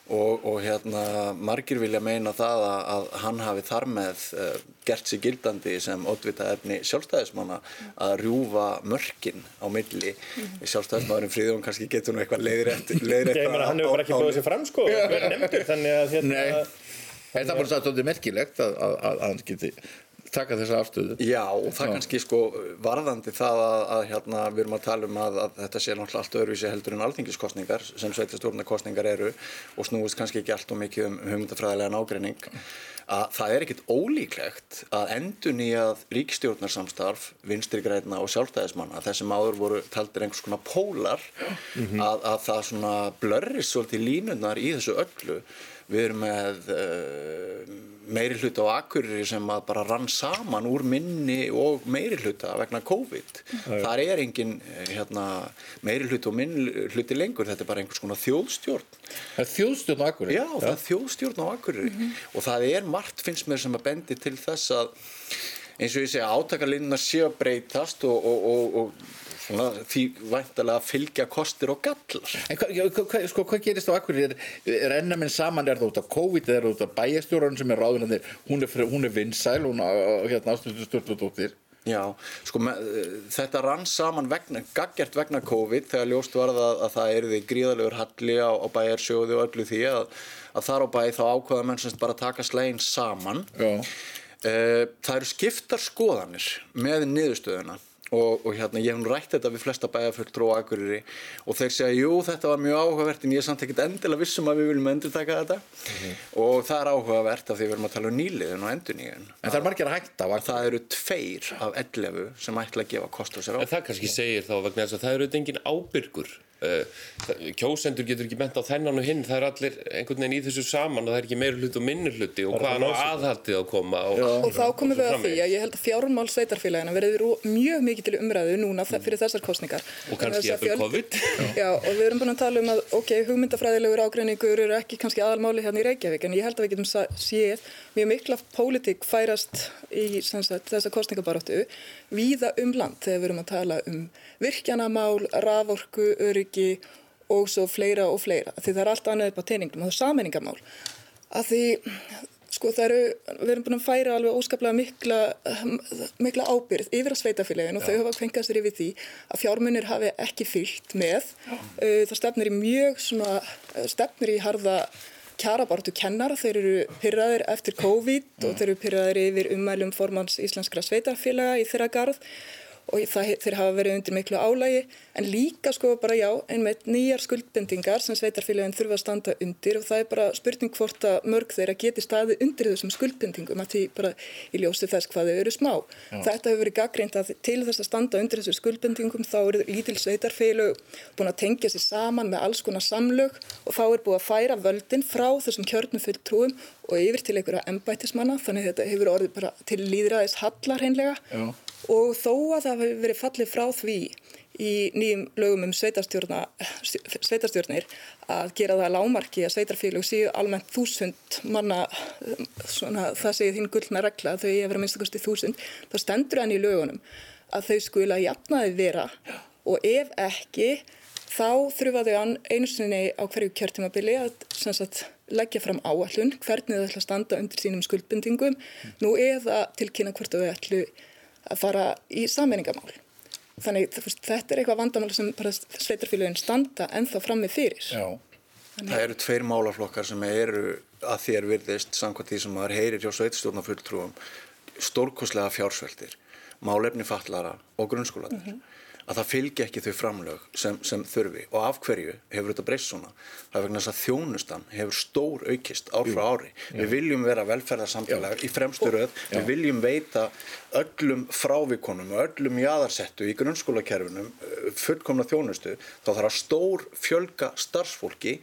og, og hérna margir vilja meina það að, að hann hafi þar með uh, gert sig gildandi sem oddvita efni sjálfstæðismanna að rjúfa mörkin á milli. Sjálfstæðismannurinn Fríðjón kannski getur nú eitthvað leiðrétt leiðrétt Ég meina, hann hefur bara ekki búið sér fram sko, þannig að hérna, Nei, það er bara svolítið merkilegt að, að, að hann geti taka þessa afstöðu Já, og það Já. kannski sko varðandi það að, að hérna, við erum að tala um að, að þetta sé náttúrulega allt öðruvísi heldur en alþingiskostningar sem sveitastjórnarkostningar eru og snúist kannski ekki allt og mikið um hugmyndafræðilega nágreining að það er ekkit ólíklegt að endun í að ríkstjórnarsamstarf vinstri græna og sjálfstæðismanna þessum áður voru taldir einhvers konar pólar að, að það svona blörris svolítið línunar í þessu öllu við erum með uh, meiri hluta á Akureyri sem að bara rann saman úr minni og meiri hluta vegna COVID. Þar er engin eh, hérna, meiri hluta og minni hluti lengur, þetta er bara einhvers konar þjóðstjórn. Það er þjóðstjórn á Akureyri. Já, það er þjóðstjórn á Akureyri. Og það er margt finnst mér sem að bendi til þess að eins og ég segja átakarlinnar séu að breytast og, og, og, og svona, því væntalega fylgja kostir og gallar. En hva, hva, sko, hvað gerist á Akureyri? Er, er enna minn saman, er það út af COVID eða er það út af bæjastjóran sem er ráðunandi hún er, er vinsæl, hún á hérna ástöðu störtudóttir Já, sko með, þetta rann saman vegna, gaggjart vegna COVID þegar ljóst var að, að það erði gríðalegur halli á, á bæjarsjóði og öllu því að, að þar á bæ þá ákvaða menn semst bara að taka slegin saman. Já. Eh, Það eru skiptar skoðanir með niðurstöðuna og, og hérna ég hef nú rætt þetta við flesta bæjarfulltrú á Akureyri og þeir segja jú þetta var mjög áhugavert en ég er samt ekkert endilega vissum að við viljum endur taka þetta og það er áhugavert af því við erum að tala um nýliðin og endurníðin. En það er margir að hætta Akureyri Það eru tveir af 11 sem ætla að gefa kost á sér á. En það kannski segir þá vegna þess að það eru engin ábyrgur. Það- kjósendur getur ekki bent á þennan og hinn, það er allir einhvern veginn í þessu saman og það er ekki meiri hluti og minni hluti og hvaðan á aðhaldið að koma og, Og þá komum við að því að ég held að fjármál sveitarfélagina verður mjög mikið til umræðu núna fyrir þessar kostningar. Og kannski jafnvel fjöld- COVID. Já, og við erum búin að tala um að, ok, hugmyndafræðilegur ágreiningur eru ekki kannski aðalmáli hérna í Reykjavík, en ég held að við getum séð mjög mikla pólitík færast í sem sagt, þessa kostningabaróttu víða um land þegar við erum að tala um virkjanamál, raforku, öryggi og svo fleira og fleira. Því það er allt annað upp á teiningum og það er sammenningamál. Að því, sko það eru, við erum búin að færa alveg óskaplega mikla, mikla ábyrð yfir að sveitafélagin og þau hafa kvengað sér yfir því að fjármunir hafi ekki fyllt með. Uh, Það stefnir í mjög svona, uh, stefnir í harða kjarabartu kennara, þeir eru pyrraðir eftir COVID og þeir eru pyrraðir yfir ummælum formans íslenskra sveitarfélaga í þeirra garð og það, þeir hafa verið undir miklu álægi en líka sko bara já, einmitt nýjar skuldbendingar sem sveitarfélagin þurfa að standa undir og það er bara spurning hvort að mörg þeirra geti staðið undir þessum skuldbendingum að því bara í ljósi þess hvað þau eru smá. Þetta hefur verið gaggreint að til þess að standa undir þessum skuldbendingum þá eru lítil sveitarfélög búin að tengja sér saman með alls konar samlög og þá er búið að færa völdin frá þessum kjörnum fulltrúum og yfir til einhverja embættismanna þannig að þetta hefur orðið bara til líðræðis hallar hreinlega Já. Og þó að það hefur verið fallið frá því í nýjum lögum um sveitarstjórnir að gera það lámarki að sveitarfélög séu almennt þúsund manna, svona, það segir þín gullna regla, þau ég að minnst okkurst í þúsund, þá stendur hann í lögunum að þau skula jafnaði vera. Og ef ekki þá þau an- einu sinni á hverju kjörtímabili að sagt, leggja fram áallun hvernig þau ætla að standa undir sínum skuldbendingum nú eða tilkynna hvort þau ætlu að fara í sammenningamál. Þannig þetta er eitthvað vandamál sem sveitarfélagin standa ennþá frammi fyrir. Já. Það eru tveir málaflokkar sem eru að þér virðist samkvæmt því sem maður heyrir hjá sveitstjórnafulltrúum stórkoslega fjársveltir, málefni fallara og grunnskólanir. Að það fylgi ekki þau framlög sem, sem þurfi. Og af hverju hefur þetta breyst svona? Það er vegna þess að þjónustan hefur stór aukist ár frá ári. Við viljum vera velferðarsamfélag í fremstu röð. Við viljum veita öllum frávikonum og öllum jaðarsettu í grunnskólakerfinum uh, fullkomna þjónustu. Þá þarf að stór fjölga starfsfólki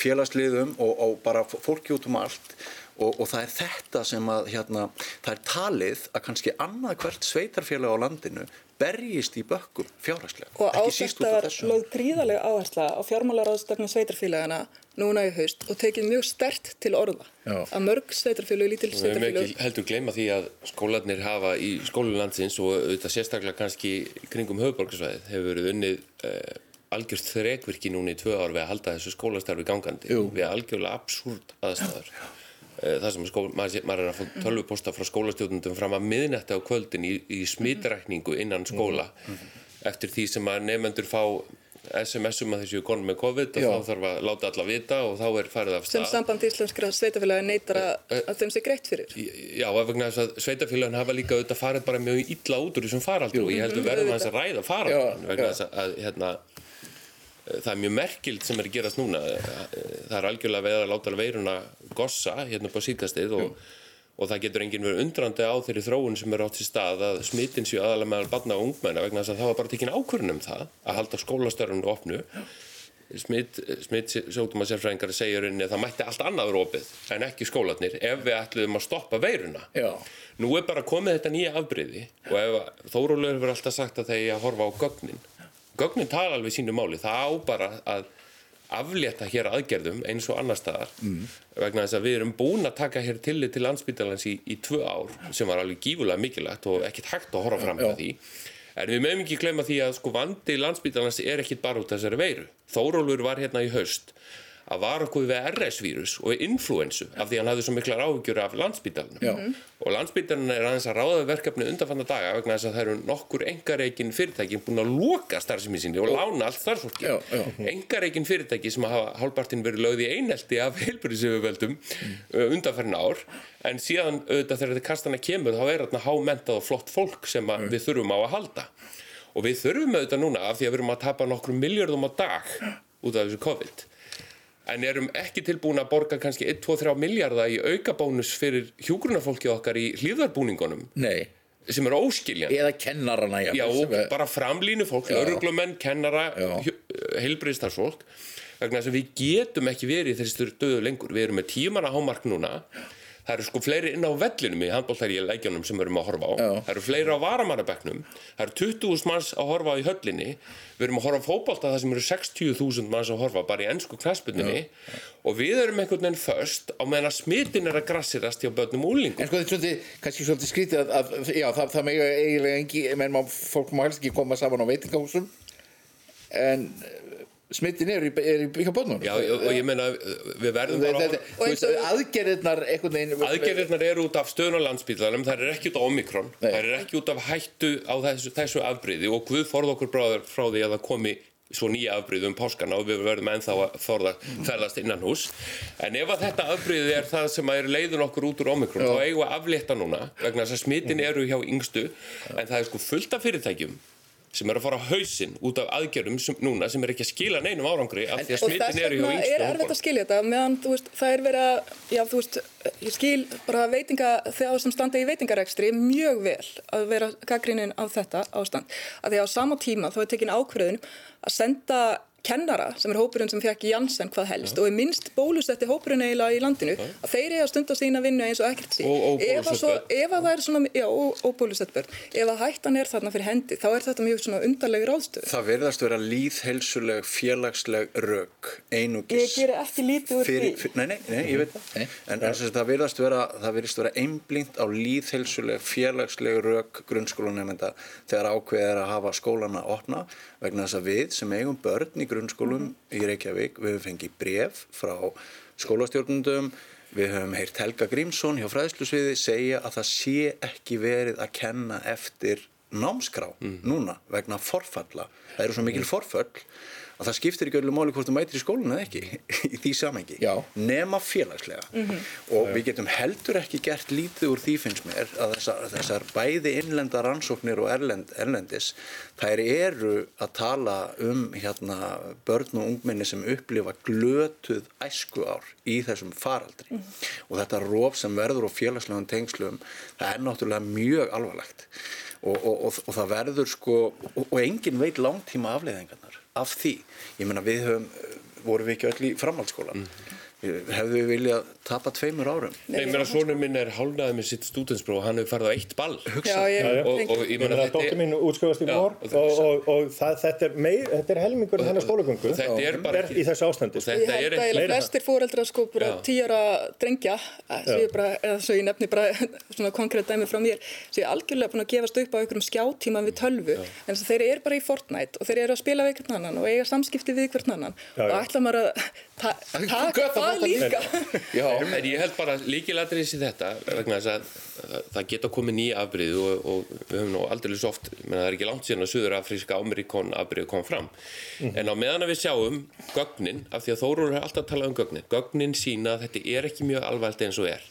félagsliðum og, og bara fólki út um allt. Og, og það er þetta sem að hérna, það er talið að kannski annað hvert sveitarfélag á landinu berjist í bökkum fjárhagslega Og á ekki síst út þetta af var lögð gríðarlega áhersla á fjármálaráðstefnu sveitarfélagana núna í haust og tekið mjög stert til orða Já. að mörg sveitarfélög, lítil Við höfum sveitarfélög ekki heldur gleyma því að skólanir hafa í skólulandsins og auðvitað sérstaklega kannski kringum höfuborgarsvæðið hefur verið unnið uh, algjörst þrekvirki núna í tvö ár við að halda þessu skólastarfi gangandi Jú. við algjörlega absúrt aðstæður. Uh, það sem skól, maður, maður er að fá tölvuposta frá skólastjórnundum fram að miðnætti á kvöldin í, í smitrækningu innan skóla. Eftir því sem að nefnendur fá SMS-um að þessu konum með COVID og þá þarf að láta alla vita og þá er farið af sem stað. samband íslenskra sveitarfélagi neytar að, að þeim sé greitt fyrir. Já, af vegna þess að sveitafélagin hafa líka auðvitað farið bara mjög illa út úr þessum faraldur og ég held að verðum aðeins að ræða faraldur vegna þess að, að hérna, eh, það er mjög merkild sem er að gerast núna. Eh, það er algjörlega veið að láta veiruna gossa hérna upp á síkastið og, og það getur enginn verið undrandi á þeirri þróun sem er átt í stað að smittin séu aðalega meðal barna og ungmenna vegna þess að það var bara tekin ákvörðun um það að halda skólastörfunni opnu. Smitt, smitt sjótuma sérfræðingar segja rauninni að það mætti allt annað vera opið en ekki skólanir ef við ætluðum að stoppa veiruna. Já. nú er bara komið þetta nýja afbreyði og ef Þórólur hefur alltaf sagt að gögnin tala alveg sínu máli það á bara að aflétta hér aðgerðum eins og annar staðar mm. vegna þess að við erum búin að taka hér tillit til landsbytalans í, í tvö ár sem var alveg gífulega mikilvægt og ekkert hægt að horfa fram með því En við meðum ekki glemma því að sko vandi landsbytarnas er ekkit bara út af þessari veiru. Þórólfur var hérna í haust að var okkur við RS-vírus og influensu af því hann hafði svo miklar áhugjur af landsbytarnum. Já. Og landsbytarnan er aðeins að ráða verkefni undanfanna daga vegna þess að það eru nokkur engareikin fyrirtækin búin að loka starfsemi sinni og lána allt starfsfólki. Já, já. Engareikin fyrirtæki sem hafa hálfpartin verið lögð í einelti af heilbyrðisöfuveldum mm. undanferna ár en síðan auðvitað þegar þetta kastana kemur þá er þarna hámentað og flott fólk sem að við þurfum á að halda og við þurfum auðvitað núna af því að við erum að tapa nokkrum miljardum á dag út af þessu COVID en erum ekki tilbúin að borga kannski 1-2-3 miljardar í aukabónus fyrir hjúgrunafólki okkar í hlýðarbúningunum Nei. sem er óskiljan Eða kennarana Já, og bara framlínu fólk, Já. öruglumenn, kennara, Já. heilbriðstarfsfólk vegna þess að við getum ekki verið í þessi stöðu lengur. Við erum með tímanna hámark núna. Það eru sko fleiri inn á vellinum í handbóltæri í leikjunum sem við erum að horfa á. Já. Það eru fleiri á varamannabeknum. Það eru 20.000 manns að horfa í höllinni. Við erum að horfa á fótbolta það sem eru 60.000 manns að horfa bara í ennsku knæspunni. Og við erum einhvern veginn först á meðan að smitin er að grassirast hjá börnum úlingum. En sko þetta er svolítið, kannski svolítið skrítið að, að já, það, það mega eiginlega engi, menn má, fólk má helst ekki koma saman á veitingahúsum en smittin er, í- er í. Já, og og ég meina, við verðum bara Þetta, horfa... þú veist, aðgerðirnar veginn Aðgerðirnar eru út af stöðun á landsbílanum, það er ekki út af omikron, Nei. það er ekki út af hættu á þessu, þessu afbreyði og Guð forða okkur bráður frá því að það komi svo nýja afbreyði um páskana og við verðum ennþá að forða ferðast innan hús. En ef að þetta afbreyði er það sem er leiðun okkur út úr omikron, þá eigum við að aflétta núna vegna þess að smitin eru hjá yngstu, en það er sko fullt af fyrirtækjum sem er að fara á hausinn út af aðgerðum sem, núna sem er ekki að skila neinum árangri af því að smitin eru hjá yngstu er erfitt að skilja þetta meðan veist, það er verið að, já þú veist, ég skil bara veitinga þegar sem standa í veitingarekstri mjög vel að vera gaggrinin á þetta ástand. Að því að á sama tíma þá er tekin ákveðun að senda kennara sem er hópurinn sem fekk Janssen hvað helst og er minnst bólusetti hópurinn eiginlega í landinu að þeir eiga að stunda sína vinnu eins og ekkert sín. Og- og Ef að svo-. Ef að það er svona, já, og, og bólusett börn. Ef að hættan er þarna fyrir hendi þá er þetta mjög svona undarleg ráðstöð. Það verðast vera líðhelsuleg, félagsleg rök, einugis. Ég geri ekki lítið úr fyrir, því. fyrir, nei, nei, nei, ég veit það. Nei. En þess að það verðast vera, það verðast vera einblínt á líðhelsuleg, félagsleg rök grunnskólanemenda þegar ákveðið er að hafa skólana opna vegna þess að við sem eigum börn í grunnskólum í Reykjavík, við höfum fengið bref frá skólastjórnundum, við höfum heyrt Helga Grímsson hjá fræðslusviði segja að það sé ekki verið að kenna eftir námskrá núna vegna forfalla. Það eru svo mikil forföll að það skiptir ekki öllu máli hvort þú mætir í skólinu eða ekki í því samengi, nema félagslega. Og við getum heldur ekki gert lítið úr því finnst mér að þessar, þessar bæði innlenda rannsóknir og erlend, erlendis þær eru að tala um hérna börn og ungminni sem upplifa glötuð æsku ár í þessum faraldri. Og þetta róf sem verður á félagslegum tengslum það er náttúrulega mjög alvarlegt. Og, og, og, og það verður sko og, og engin veit langtíma afleiðingarnar af því, ég meina við höfum vorum við ekki öll í framhaldsskólan við hefðu við viljað tapa tveimur árum? Nei, ég meina sonur minn er hálnaði með sitt stúdenspróf og hann hefur farið á eitt ball. Já, ég, já. og, og ég meina að þetta dóttir er, mín útskrifast í vor og og, og, og þetta, er þetta er helmingur hennar skólagöngu. þetta er bara í þessu ástandi. og þetta Ég held er að eiginlega flestir fóreldrar sko bara Já. tíjara drengja, ég, eða svo ég nefni bara svona konkrétt dæmi frá mér, svo ég algjörlega búin að gefast upp á einhverjum skjáttíma við tölvu, en þess að þeir eru bara í Fortnite og þeir eru að spila við hvern annan og eiga samskipti við hvern annan. Já, og ætla maður að Göta það þetta líka. Já, En ég held bara líkilatrið sér þetta vegna þess að það- það geta komið nýja afbrið og, og við höfum nú aldrei svo oft, menn það er ekki langt síðan að Suður Afríska Amerikon afbrið kom fram. En á meðan að við sjáum gögnin, af því að Þórur er alltaf að tala um gögnin gögnin sína að þetta er ekki mjög alvælt eins og er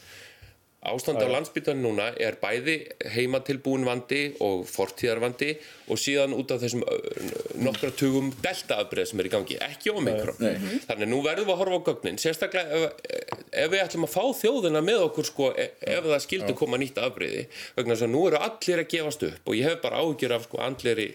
Ástand á landsbytarni núna er bæði heimatilbúin vandi og fortíðarvandi og síðan út af þessum nokkra tugum deltaafbreið sem er í gangi, ekki omikron. Þannig nú verðum við að horfa á gögnin, sérstaklega ef, ef við ætlum að fá þjóðina með okkur sko, e- ef það skildi koma nýtt afbreyði, vegna þess að nú eru allir að gefast upp og ég hef bara áhyggjur af sko andleri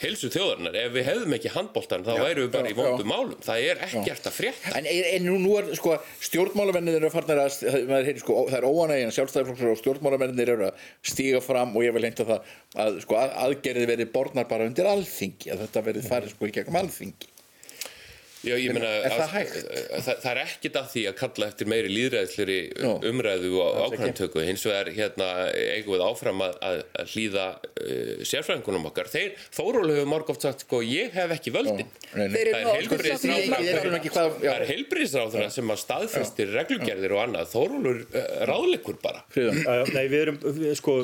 helsu þjóðarinnar. Ef við hefðum ekki handboltan þá værum við bara já, í vondum málum. Það er ekkert að frétta. En, en nú, er sko stjórnmálamennir eru að heyri, sko, það er óanægin sjálfstæðarflokkur og stjórnmálamennir eru að stíga fram og ég vil heimta það að sko að, aðgerði verið borðnar bara undir alþingi að þetta verið farið sko í gegnum alþingi Já, ég meina, er það að- hægt? Það, það er ekkit að því að kalla eftir meiri líðræðsleri Já. umræðu og ákvæmtöku hins vegar hérna eigum við áfram að, að, að hlýða uh, sérfræðingunum okkar. Þeir, Þóról hefur margóft sagt sko, ég hef ekki völdin. Það er er heilbriðisráðuna sem að staðfestir reglugerðir og annað. Þórólur uh, ráðleikur bara. Nei, við erum, við, sko,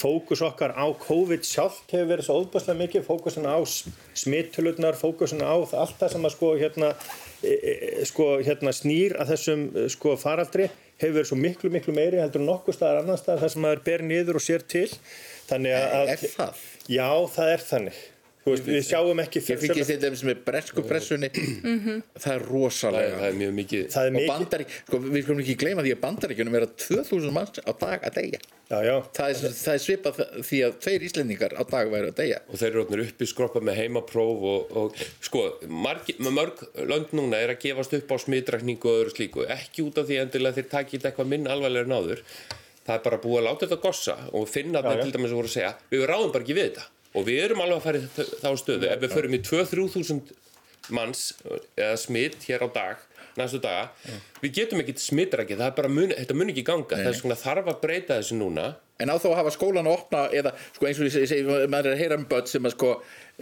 fókus okkar á COVID sjálft hefur verið svo óbærslega mikið, fókusin á smittulurnar, fókusin á allt það sem að sko hérna, e, e, sko, hérna snýr að þessum e, sko faraldri hefur verið svo miklu, miklu meiri heldur nokkuð staðar annar staðar þar sem maður ber niður og sér til. Þannig að, Er það? Já, það er þannig. Þú veist, við sjáum ekki Ég fylgist þetta sem er bresku pressunni það er það, rosalega það er mjög mikið Það er og bandarík, sko við skulum ekki gleyma því að bandaríkjunum er að 2000 manns á dag að deyja. Já, já. það er, það er svipað því að tveir íslendingar á dag væri að deyja. Og þeir eru orðnir uppi skroppa með heimapróf og, og sko, margi, mörg lönd núna er að gefast upp á smitrakningu og öðru slíku, ekki út af því endilega þeir takið eitthvað minn alvarlega en áður. Það er bara búið að láta þetta gossa og finna Já, þetta til dæmis að voru að segja við ráðum bara ekki við þetta og við erum alveg að fara í þá stöðu. Ef við förum í 2-3 þúsund manns eða smitt hér á dag næstu daga, við getum ekki smitrakið, það er bara mun, þetta mun ekki ganga. Þess vegna þarf að breyta þessu núna. En á þá að hafa skólan að opna eða sko eins og ég segi, maður er að heyra um börn sem að sko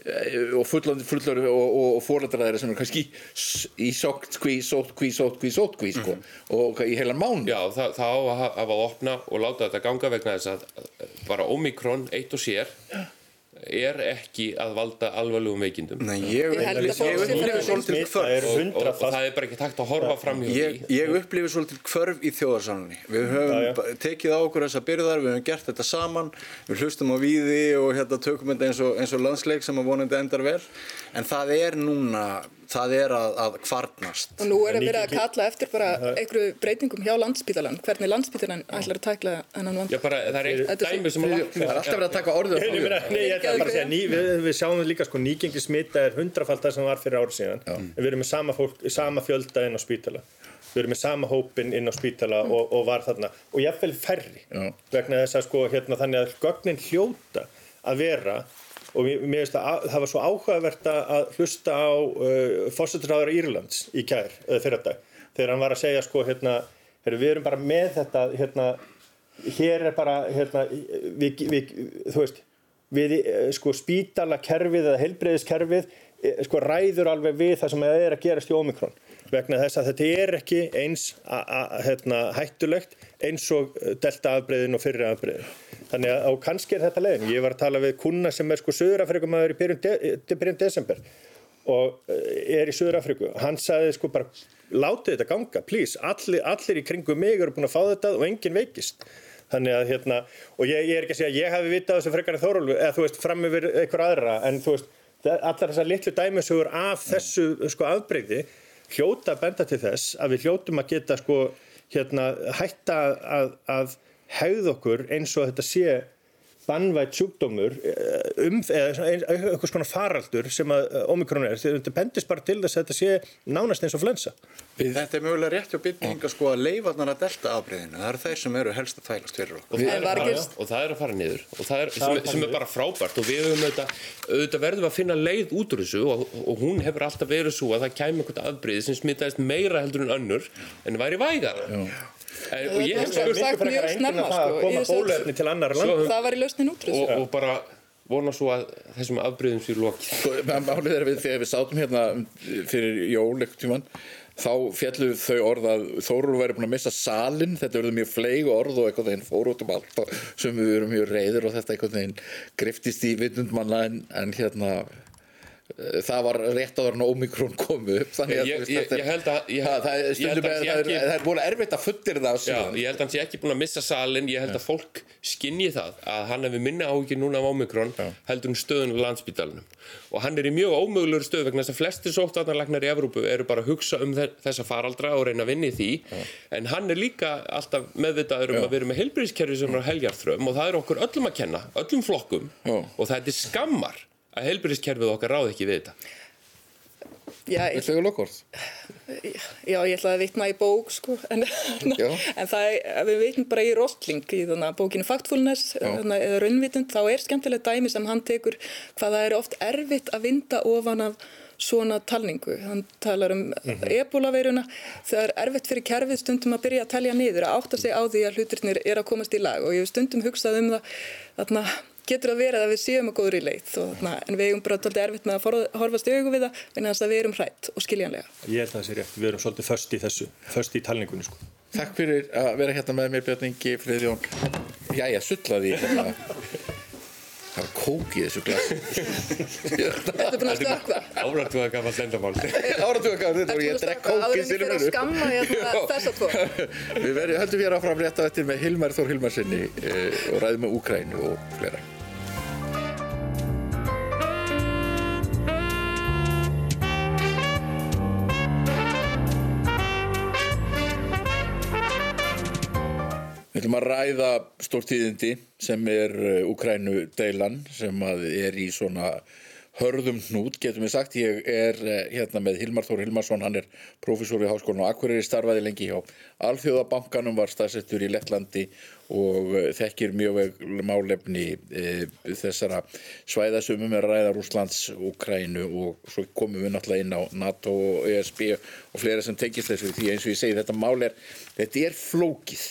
eh, og fullor, fullor og, og, og fóreldrar þeirra sem er kannski í sóttkví, sóttkví, sóttkví, sóttkví sko, og í heilan mán Já, það, það á að hafa að opna og láta þetta ganga vegna þess að að bara Omikron eitt og sér er ekki að valda alvarlegum veikindum. Nei, ég, Ég held að ég, fólk sé upplifi bara- svolítið Smita er kvörf og, og, og það er bara ekki takt að horfa fram hjá Ég, því. ég upplifi svolítið kvörf í þjóðarsálinni. Við höfum ba- tekið á okkur þessa byrðar, við höfum gert þetta saman, við hlustum á víði og hérna tökum þetta eins og, eins og landsleik sem að vonandi endar vel. En það er núna, það er að, að kvarnast. Og nú er að vera að kalla eftir bara einhverju breytingum hjá landsbítalan, hvernig landsbítalan ætlar að tækla þennan vand. Já, bara, það er dæmi sem að það er alltaf verið að taka orðið Nei, ég nei, ég ætla bara að segja, ný, við, við sjáum líka sko nýgengi smita er hundrafald það sem var fyrir árið síðan. En við erum með sama, fólk, sama fjölda inn á spítala. Við erum með sama hópin inn á spítala og, og var þarna. Og jafnvel færri. Já. vegna þess að sko hérna þannig að gögnin hljóta að vera og mér finnst að það var svo áhugavert að hlusta á uh, fórseturháður Írlands í kær, eða fyrir dag. Þegar hann var að segja sko hérna heyrðu, við erum bara með þetta hérna hér er bara hérna, við, við, þú veist við eh, sko spítala kerfið eða heilbreyðiskerfið sko ræður alveg við það sem er að gerast í Omikron vegna þess að þetta er ekki eins a, a, hérna, hættulegt eins og delta afbreyðin og fyrri afbreyðin. Þannig að og kannski er þetta leiðin. Ég var að tala við kuna sem er sko Suður-Afrikumæður í byrjun, de, byrjun desember og eh, er í Suður-Afriku. Hann sagði sko bara látið þetta ganga, please. Allir, allir í kringum mig eru búin að fá þetta og enginn veikist. Þannig að hérna, og ég, ég er ekki að segja að ég hafi vitað þessu frekar en Þórólfu, eða þú veist, fram yfir einhver aðra, en þú veist, allar þessar litlu dæmisugur af þessu sko afbreyði hljóta benda til þess að við hljótum að geta sko hérna hætta að, að hegð okkur eins og þetta sé bannvætt sjúkdómur eh, um, eða einhvers konar faraldur sem að eh, Omikron er, þetta bendist bara til þess að þetta sé nánast eins og flensa. Þetta er mögulega rétt hjá bytninga sko að leifarnar að delta afbreyðinu, það eru þeir sem eru helst að þælast fyrir okkur. Og það, er, og það er að fara niður og það er, sem, sem er bara frábært og við höfum auðvitað, auðvitað verðum að finna leið út úr þessu og, og hún hefur alltaf verið svo að það kæmi einhvern aðbreyði sem smittaðist meira heldur en önnur en væri vægara. Já. En, og ég hef spurt sagt mjög snemma sko, að koma bólefni til annar land það var í lausnin út og, og bara vona svo að þessum afbreyðum sér lokið. Sko, Málið er við þegar við sátum hérna fyrir jól ekkert tíman þá fjallu þau orð að Þórur væri búin að missa salin þetta verður mjög fleig orð og eitthvað þeim fór út um allt sem við verum mjög reyður og þetta eitthvað þeim griftist í vittundmanna en, en hérna Eh, það var rétt áður en Omikron komu upp þannig að það, er, það er búin erfitt að futtir það já, ég held að hans ég ekki búin að missa salin ég held að fólk skinni það að hann hefur minna áhugir núna af Omikron já. heldur um stöðun á landsbytalanum og hann er í mjög ómögulegur stöð vegna þess að flestir sóttvarnarlegnar í Evrópu eru bara að hugsa um þessa faraldra og reyna að vinni því. Já. en hann er líka alltaf meðvitaður um að vera með heilbríðskerfi sem er heljarþröm og það er okkur öllum að kenna, öllum flokkum. Og það er skammar að heilbyrðiskerfið okkar ráð ekki við þetta Já, ég, já, ég ætlaði að vitna í bók sko, en, en það er, við vitnum bara í Rostling í þannig að bókinu Factfulness eða Raunvitund, þá er skemmtilegt dæmi sem hann tekur hvað það er oft erfitt að vinda ofan af svona talningu. Hann talar um mm -hmm. ebolaveiruna. Það er erfitt fyrir kerfið stundum að byrja að telja niður, að átta sig á því að hlutirnir er að komast í lag og ég hef stundum hugsað um það þarna getur að vera að við séum að góður í leið og, na, en við erum bara alltaf erfitt með að horfast í augu við það en þess að við erum hrætt og skiljanlega. Ég held að það sé rétt, við erum svolítið först í þessu, först í talningunni sko. Takk fyrir að vera hérna með mér Björn Ingi Friðjón. Jæja, sullaði ég hérna. Það var kók í þessu glas. Þetta er búin að stökka. Áratuga gafall lendamál. Áratuga gafall lendamál, ég drekk kók í sinu munu. Það er skamma hérna þess að tvo. Við verðum höldum Við ætlum að ræða stórtíðindi sem er Ukrænu uh, deilan sem er í svona hörðum hnút, getum við sagt. Ég er uh, hérna með Hilmar Þór Hilmarsson, hann er profesor í Háskólan og Akureyri starfaði lengi hjá Alþjóðabankanum, var staðsettur í Lettlandi og uh, þekkir mjög vel málefni þessara svæðasumum með ræða Rúslands, Ukrænu og svo komum við náttúrulega inn á NATO og ESB og fleira sem tengist þessu því eins og ég segi þetta mál er, þetta er flókið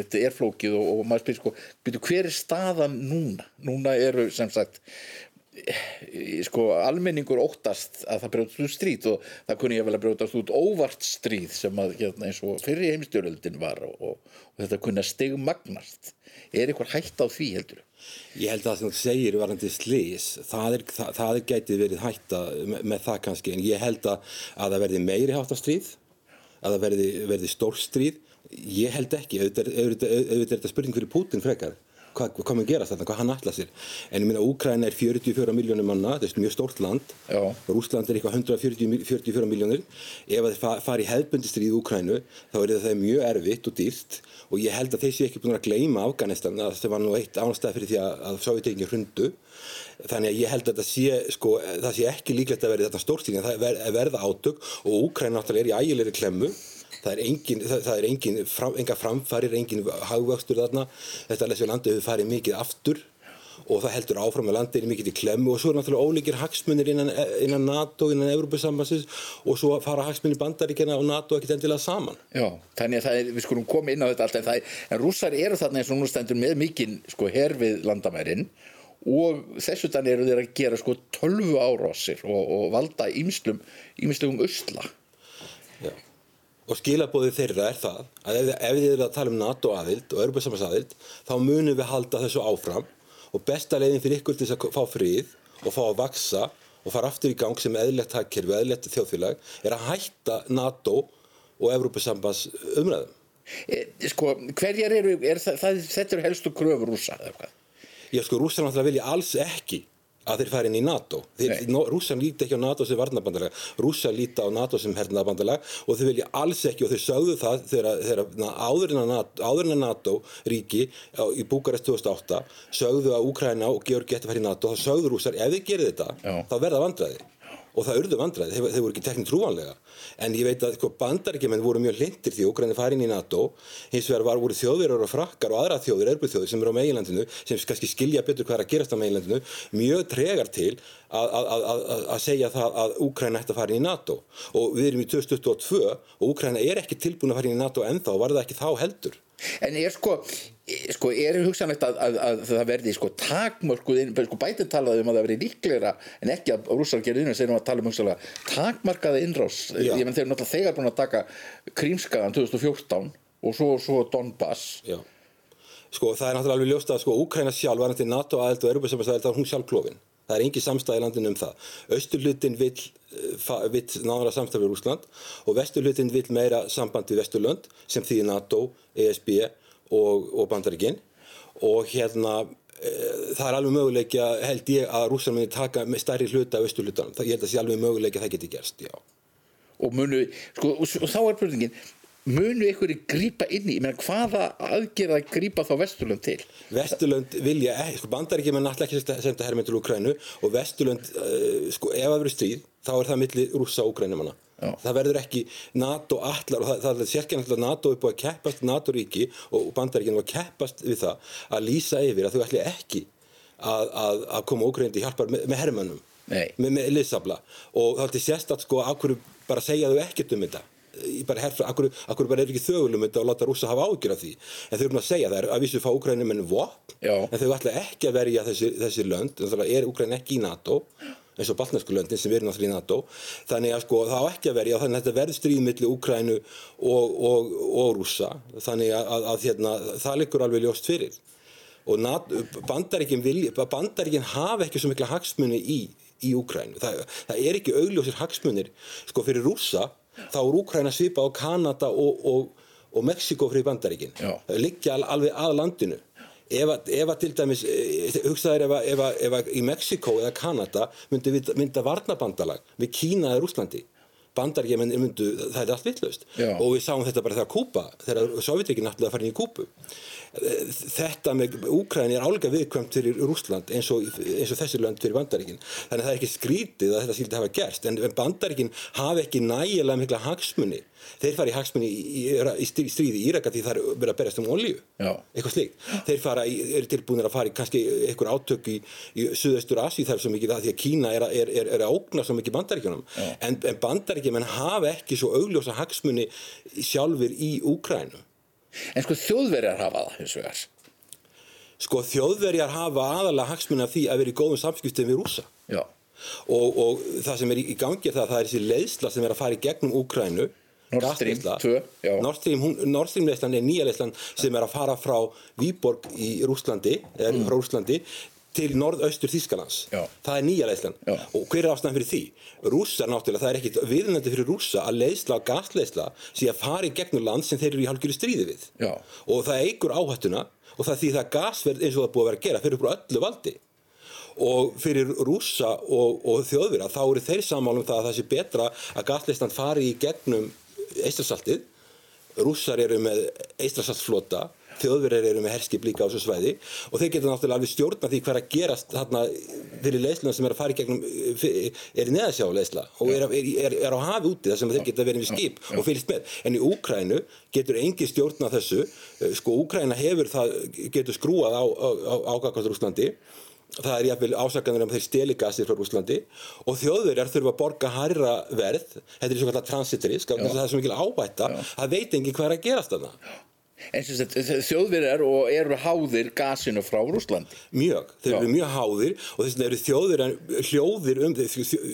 þetta er flókið og, og maður spyrir sko byrju, hver er staðan núna? Núna eru sem sagt eh, sko almenningur óttast að það brjóðast út stríð og það kunni ég vel að brjóðast út óvart stríð sem að hérna, eins og fyrir heimstjóröldin var og, og, og þetta kunni að stegmagnast er eitthvað hægt á því heldur? Ég held að það sem þú segir varandi slís, það það, það gætið verið hægt með, með það kannski en ég held að, að það verði meiri hátt á stríð að það verði, verði stór stríð Ég held ekki, auðvitað er þetta spurning fyrir Putin frekar. Hvað, hvað maður gerast þarna, hvað hann ætla sér? En ég minna Úkræna er 44 miljónir manna. Þetta er mjög stórt land. Rúsland er eitthvað 144 miljónir ef það fari hefðbundistri í Úkrænu þá er það mjög erfitt og dýrt. Og ég held að þeir séu ekki búin að gleima Afganistan að það var nú eitt ánstæð fyrir því að, að Sovjetekingi hrundu. Þannig að ég held að það sé, sko, það sé ekki líklegt að verði þetta stórt það verða átök. Og Úkræna náttúrulega er í ægilegri klemmu það er engin, það, það er engin fram, enga framfarir, engin hagvöxtur þarna þetta lesið landið hefur farið mikið aftur og það heldur áfram að landið er mikið í klemmu og svo er náttúrulega ólíkir hagsmunir innan, innan NATO, innan Európa-sambansins og svo fara hagsmunir bandaríkjana og NATO ekkert endilega saman. Já, þannig að er, við skulum koma inn á þetta alltaf en, en rússar eru þarna eins og nú stendur með mikinn sko herfið landamærin og þessu þannig eru þeir að gera sko 12 ára á sér og, og valda ímslum ímslum usla. Og skilabóðið þeirra er það að ef, ef þið eru að tala um NATO aðild og Europasamars aðild þá munum við halda þessu áfram og besta leiðin fyrir ykkur til þess að fá frið og fá að vaksa og fara aftur í gang sem eðlert hagkerfi og eðlert þjóðfélag er að hætta NATO og Europasamars umræðum. E, sko, hverjar eru, er það, það, þetta eru helstu kröfur rúsa eða hvað? Já, sko, rússar náttúrulega vilja alls ekki að þeir fara inn í NATO. Rússar líti ekki á NATO sem varnabandalag, rússar líti á NATO sem hernabandalag og þeir vilja alls ekki og þeir sögðu það þegar, þegar áður en NATO, NATO ríki í Búkarest 2008 sögðu að Úkræna og Georgi geti að fara í NATO, þá sögðu rússar ef þið gerir þetta, Já. þá verða vandræði og það urðu vandræði, þeir, þeir voru ekki teknið trúanlega. En ég veit að sko, bandaríkjumenn voru mjög lindir því Úkrænið farin í NATO. Hins vegar var, voru þjóðverjar og frakkar og aðra þjóður, erbuþjóður sem eru á meginlandinu sem kannski skilja betur hvað er að gerast á meginlandinu mjög tregar til að, að, að, að segja það að Úkræna ætti að fara inn í NATO. Og við erum í 2022 og Úkræna er ekki tilbúin að fara inn í NATO ennþá var það ekki þá heldur. En er sko, sko er hugsanlegt að, að, að það verði sko takmörkuð inn, sko bætið talaði um að það verði líklegra en ekki að rússar gerði inn en segjum að tala um hugsanlega takmarkaða innrás Já. ég menn þeir eru náttúrulega þegar búin að taka Krímskaðan 2014 og svo, svo Donbass Já. Sko það er náttúrulega alveg ljóst að sko Úkræna sjálf var náttúrulega NATO aðeld og Europasamastæðeld þá er hún sjálf klófin. Það er engin samstæði landin um það. Östurlutin vill, eh, vill náðara samstæði við Rúsland og vesturlutin vill meira samband við Vesturlönd sem þýðir NATO, ESB og, og Bandaríkin og hérna e, það er alveg möguleiki að held ég að rússar muni taka stærri hluta af Östurlutan. Ég held að það sé alveg möguleiki að það geti gerst, já. og munu, sko, og, og þá er spurningin munu ykkur grípa inn í, meina hvaða aðgerða grípa þá Vesturlönd til? Vesturlönd vilja, ekki, sko bandaríkjum er náttúrulega ekki að senda hermið til Ukrænu og Vesturlönd, uh, sko ef það verður stríð þá er það milli rússa og Ukrænumanna Já. það verður ekki NATO allar og það, það er sérkennilegt að NATO er búið að keppast NATO-ríki og bandaríkjum að keppast við það að lýsa yfir að þau ætli ekki að, að, að koma Ukrændi hjálpar með, með hermönnum Nei. með, með liðsabla og það er sérstætt sko að hverju bara segja þau ekkert um þetta bara herfra, akkur, akkur bara er ekki þögulum þetta og láta rússa hafa ágjur af því en þau eru að segja það er að vísu fá Úkrænum en vopn Já. en þau ætla ekki að verja þessi, þessi lönd þannig að er Úkræn ekki í NATO eins og baltnesku löndin sem eru náttúrulega í NATO. Þannig að sko það á ekki að verja þannig að þetta verður stríð milli Úkrænu og, og, og rússa. Þannig að, að, að hérna, það liggur alveg ljóst fyrir. Og NATO, bandaríkin, vilja, bandaríkin hafa ekki svo mikla hagsmuni í, í Úkrænu það, það er ekki augljósir hagsmunir. Sko fyrir rússa þá er Úkræna svipa á Kanada og, og, og Mexiko fyrir bandaríkin. Liggja al, alveg að landinu ef að, til dæmis eh, hugsaður ef að, í Mexiko eða Kanada myndi við- mynda varnabandalag við Kína eða Rúslandi bandaríkjumenn myndu, það er allt vitlaust. Já. og við sáum þetta bara þegar Kúpa þegar Sovjetrikin náttúrulega farin í Kúpu þetta með Úkræni er álega viðkvæmt fyrir Rúsland eins og, eins og þessi lönd fyrir bandaríkin. Þannig að það er ekki skrítið að þetta skildi hafa gerst. En bandaríkin hafa ekki nægilega mikla hagsmunni þeir fara í hagsmunni í, í, í strí- stríði í Íraka því það er verið að berast um olíu. Já. eitthvað slíkt. Þeir fara í, eru tilbúinir að fara í kannski einhver átök í, í Suðaustur Asi þar svo mikið að því að Kína er, að- er, er, er að ógna svo mikið bandaríkjunum. En, en bandaríkjumenn hafa ekki svo augljósa hagsmunni sjálfur í Úkrænu En sko þjóðverjar hafa það hins vegar sko þjóðverjar hafa aðalega hagsmunni af því að vera í góðum samskiptum við rúsa Já, og, og það sem er í, gangi það að það er þessi leiðsla sem er að fara í gegnum Úkrænu Nord Stream gasleiðsla. 2, já. Nord Stream, Stream leyslan er nýja leyslan sem er að fara frá Výborg í Rúslandi frá Rúslandi til norðaustur Þískalands Já. það er nýja leyslan og hver er ástæðan fyrir því? Rússar náttúrulega, það er ekkit viðnandi fyrir rússa að leiðsla og gasleiðsla sé að fara í gegnum land sem þeir eru í hálfgjöru stríði við. Já. og það eigur áhættuna og það því það gasverð eins og það búið að vera að gera fyrir öllu valdi. Og fyrir rússa og, og þjóðvira þá eru þeir sammálum það að það sé betra að gasleistan fari í gegnum eistrasaltið rússar eru með eistrasaltflota þjóðverðir eru með herskip líka á þessu svæði og þeir geta náttúrulega alveg stjórna því hvað er að gerast þarna fyrir leiðsluna sem er að fara í gegnum er í neðasjá leiðsla og er, er, er, er á hafi úti þar sem þeir geta verið við skip og fylgst með. En í Úkrænu getur engi stjórna þessu. Sko Úkræna hefur það getur skrúað á, á, á, á ágakast Rúslandi það er jafnvel ásakanir um þeir steli gasið frá Rúslandi og þjóðverjar þurfa að borga hærra verð. Þetta er svo kallar transitrisk það er svo mikil ábætta það veit engin hvað er að gerast þarna þjóðverjar og eru háðir gasinu frá Rúslandi mjög, þeir eru mjög háðir og þess vegna eru þjóðir hljóðir um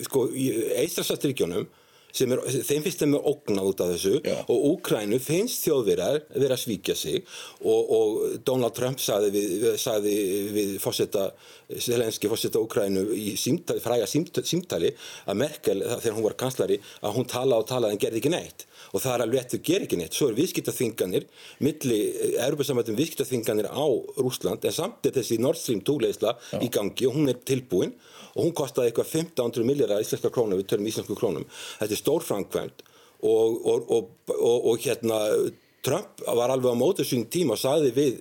sko, í Eistrasaltríkjónum sem er, þeim finnst þeim er ógnað út af þessu Já. og Úkrænu finnst þjóðverðar vera að svíkja sig og, og Donald Trump sagði við, sagði við fósetta, selenski fósetta Úkrænu í símtali, fræga símtali, símtali að Merkel þegar hún var kanslari að hún talaði og talaði en gerði ekki neitt og það er alveg rétt þau ger ekki neitt. Svo er viðskiptaþvinganir milli Európa-samvættum viðskiptaþvinganir á Rúsland en samt er þessi Nord Stream 2 leysla í gangi og hún er tilbúin. Og hún kostaði eitthvað 1500 miljardar íslenska krónum við tölum íslensku krónum. Þetta er stór framkvæmt og, og, og, og hérna Trump var alveg á mótu sín tíma og sagði við,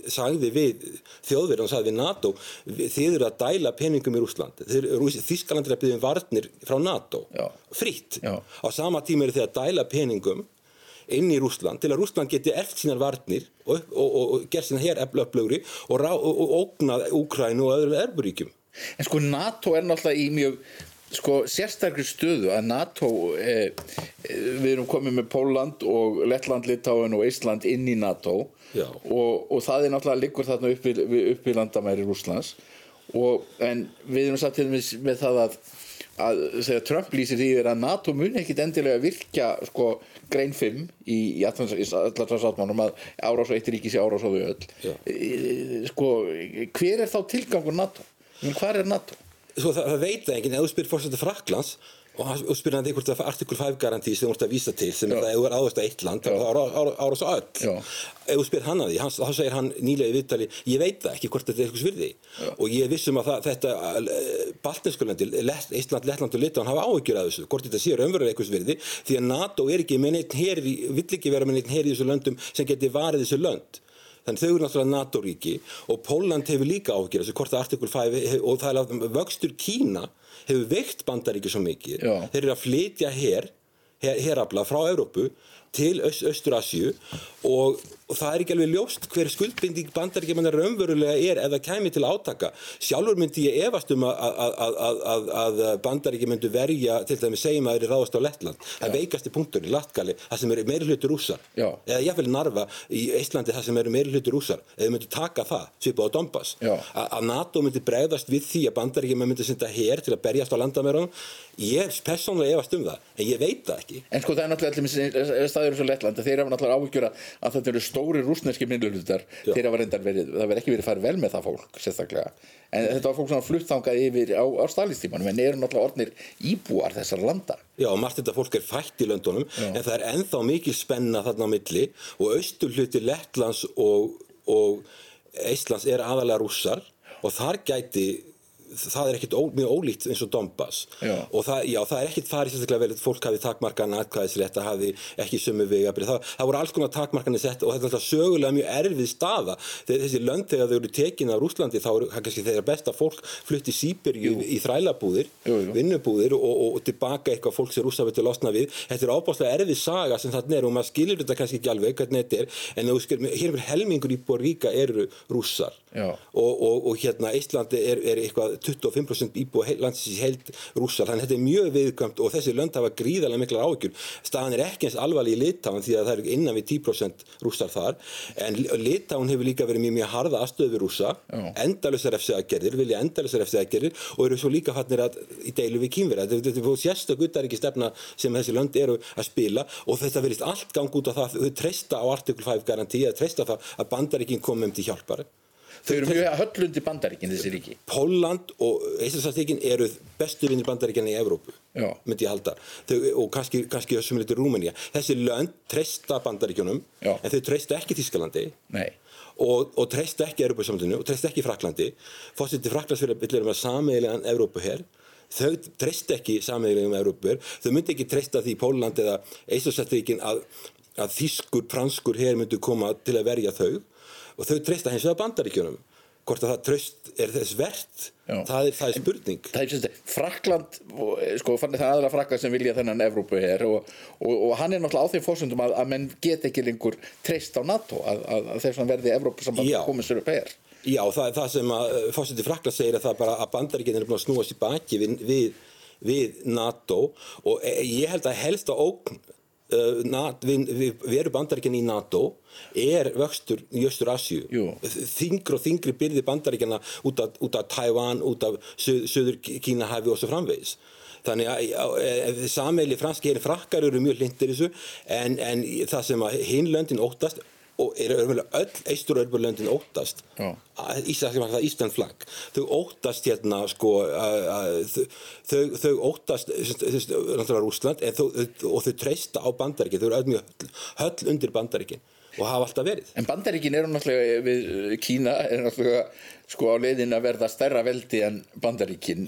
við þjóðverðin og sagði við NATO þið eru að dæla peningum í Rúsland Þískaland er að byggja um varnir frá NATO. Já. fritt Já. á sama tíma eru þið að dæla peningum inn í Rúsland til að Rúsland geti eftir sínar varnir og, og, og, og gerð sína hér upplögri og, rá- og, og ógnað Úkrænu og öðru erburíkjum En sko NATO er náttúrulega í mjög sko sérstakri stöðu að NATO eh, við erum komið með Póland og Lettland, Litáin og Ísland inn í NATO og, og það er náttúrulega liggur þarna upp við, upp við landamæri Rúslands og, en við erum satt til með, með það að, að þegar Trump lýsir því að NATO mun ekkit endilega virkja sko grein 5 í, í allarsáttmánum að árás á eitt ríki sé árás á þau öll Já. Eh, sko hver er þá tilgangur NATO? Hvar er NATO? Svo það, það veit það enginn, ef þú spyrir fórsættu Fraklands og því hvort það er artikul 5 garantí sem þú ert að vísa til sem Já. er það ef þú er áðast að eitt land, þá er það árás á öll. Já. ef þú spyrir hann að því, hann, þá segir hann nýlega í viðtali, ég veit það ekki hvort þetta er eitthvað svirði og ég er viss um að það, þetta baltinskulandi, Ísland, Lettland og Litáin hafa áhyggjur af þessu, hvort þetta sé raunverulega eitthvað svirði, því að NATO er ekki með neitt heri, vill ekki vera með neitt heri í þessu löndum sem geti varið þessu lönd. Þannig þau eru náttúrulega NATO-ríki og Póland hefur líka áhyggjur þessu hvort að artikul 5 hef- og það er að vöxtur Kína hefur veikt bandaríki svo mikið. Já. Þeir eru að flytja her, her herafla frá Evrópu til Öst, Östur-Asju og, og það er ekki alveg ljóst hver skuldbinding bandaríkjumanna raunverulega er það kæmi til átaka. Sjálfur myndi ég efast um að, að, að, að, myndu verja til dæmis segjum að þeir eru ráðast á Lettland. Það er veikasti punktur í Latgali, það sem eru meiri hluti rússar. Já. Eða jáfnvel Narva í Íslandi það sem eru meiri hluti rússar. Eða myndu taka það, svipað á. A- Að NATO myndi bregðast við því að bandaríkjum myndi senda her til að berjast á landamærunum. Ég persónulega efast um það, en ég veit það ekki. En sko það er náttúrulega stóri rúsneski minnlutar Já. þeir hafa reyndar verið, það verið ekki verið farið vel með það fólk sérstaklega, en þetta var fólk sem var flutt þangað yfir á, á stalistímanum en eru náttúrulega orðnir íbúar þessar landa. Já, margt þetta fólk er fætt í löndunum en það er ennþá mikil spenna þarna á milli og austur hluti Lettlands og, og Íslands er aðalega rússar og þar gæti það er ekkit ó, mjög ólíkt eins og Donbass Já. og það, já, það er ekkit farið sérstaklega vel fólk hafi takmarkan atkvæðisrétt að hafi ekki sömu vegabrið, það, það voru alls konar takmarkanir sett og þetta er alltaf sögulega mjög erfið staða þessi lönd þegar þau eru tekin af Rúslandi þá eru kannski þeirra besta fólk flutti Sýberju í þrælabúðir Jú, jú. vinnubúðir og, og, og tilbaka eitthvað fólk sem rússa vilja losna við þetta er ábáslega erfið saga sem þarna er og maður skilur þetta kannski ekki alveg hvernig þetta er en þú skil, hér er helmingur í Boríka eru rússar. Og, og, og hérna Íslandi er, er eitthvað 25% íbúa landsins í heild rússar þannig að þetta er mjög viðkvæmt og þessi lönd hafa gríðarlega miklar áhyggjur. Staðan er ekki eins alvarleg í Litáin því að það eru innan við 10% rússar þar en Litáin hefur líka verið mjög mjög harða aðstöðu við rússa. Endalusar eftir aðgerðir, vilja endalusar eftir aðgerðir og eru svo líka fannir að í deilu við kýmverða þetta er fóð sérstök uttaríki stefna sem þessi lönd eru að spila og þetta verðist allt gang út á það þau treysta á artikul 5 garantí eða treysta það að bandaríkin komum til hjálpar þau eru mjög höllundi bandaríkin þessi ríki. Pólland og Íslandsartíkin eru bestu vinnir bandaríkjana í Evrópu Já. myndi ég halda. Þau, og kannski, kannski össum litur Rúmenía þessi lönd treysta bandaríkjunum Já. en þau treysta ekki Þískalandi nei, og, og treysta ekki Evrópusamlunni og treysta ekki Fraklandi fórseti Fraklands fyrir að byrja með sameigilegan Evrópuher þau treysta ekki sameigilegum Evrópuher þau myndi ekki treysta því Póland eða Íslandsartíkin að, að Þískur, Franskur her myndi koma til að verja þau og þau treysta hins vegar bandaríkjunum. Hvort að það tröst er þess verðt það er, það er spurning. er Frakland, eh, sko fann það aðra Frakland sem vilja þennan Evrópu her og, og, og hann er náttúrulega á þeim fórsöndum að, að menn get ekki lengur treyst á NATO að, að, að þeir svona verði Evrópu komið sér upp her. Já, það er það sem að fórseti Frakland segir að það bara að bandaríkinn er búin að snúa sér baki við, við, við NATO. Og e- ég held að helsta ógn uh, nat, við, við, við erum bandaríkjan í NATO er vöxtur í Östur Asju Jú. þingri og þingri byrði bandaríkjana út af, út af Taiwan, út af Suð, Suður Kínahafi og svo framvegis þannig að sammeili franski hér frakkar eru mjög hlindir þessu en, en það sem að hinn löndin óttast og eru örmulega öll eistur og löndin óttast Já. Ísland, Ísland flagg. Þau óttast hérna sko að- að þau, þau óttast náttúrulega Rúsland þau, og þau treysta á bandaríkin. Þau eru öll mjög höll undir bandaríkin og hafa alltaf verið. En bandaríkin eru náttúrulega við uh, Kína er náttúrulega sko á leiðin að verða stærra veldi en bandaríkin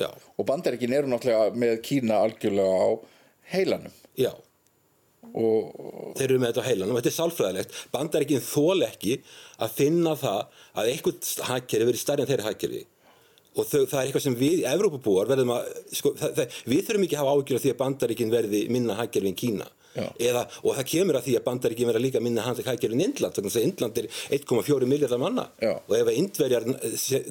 Já. og bandaríkin eru náttúrulega með Kína algjörlega á heilanum. Já og þeir eru með þetta á heilanum, þetta er sálfræðilegt. Bandaríkin þól ekki að finna það að einhvern hagkerfi verið stærri en þeirri hagkerfi. Og þau, það er eitthvað sem við, Evrópubúar, verðum að sko, það, það, við þurfum ekki að hafa ágjur af því að bandaríkin verði minna hagkerfi en Kína. Eða, og það kemur að því að bandaríkin verða líka minna hagkerfi en Indland, þannig að Indland er 1,4 miljardar manna. Já. og ef að Indverjar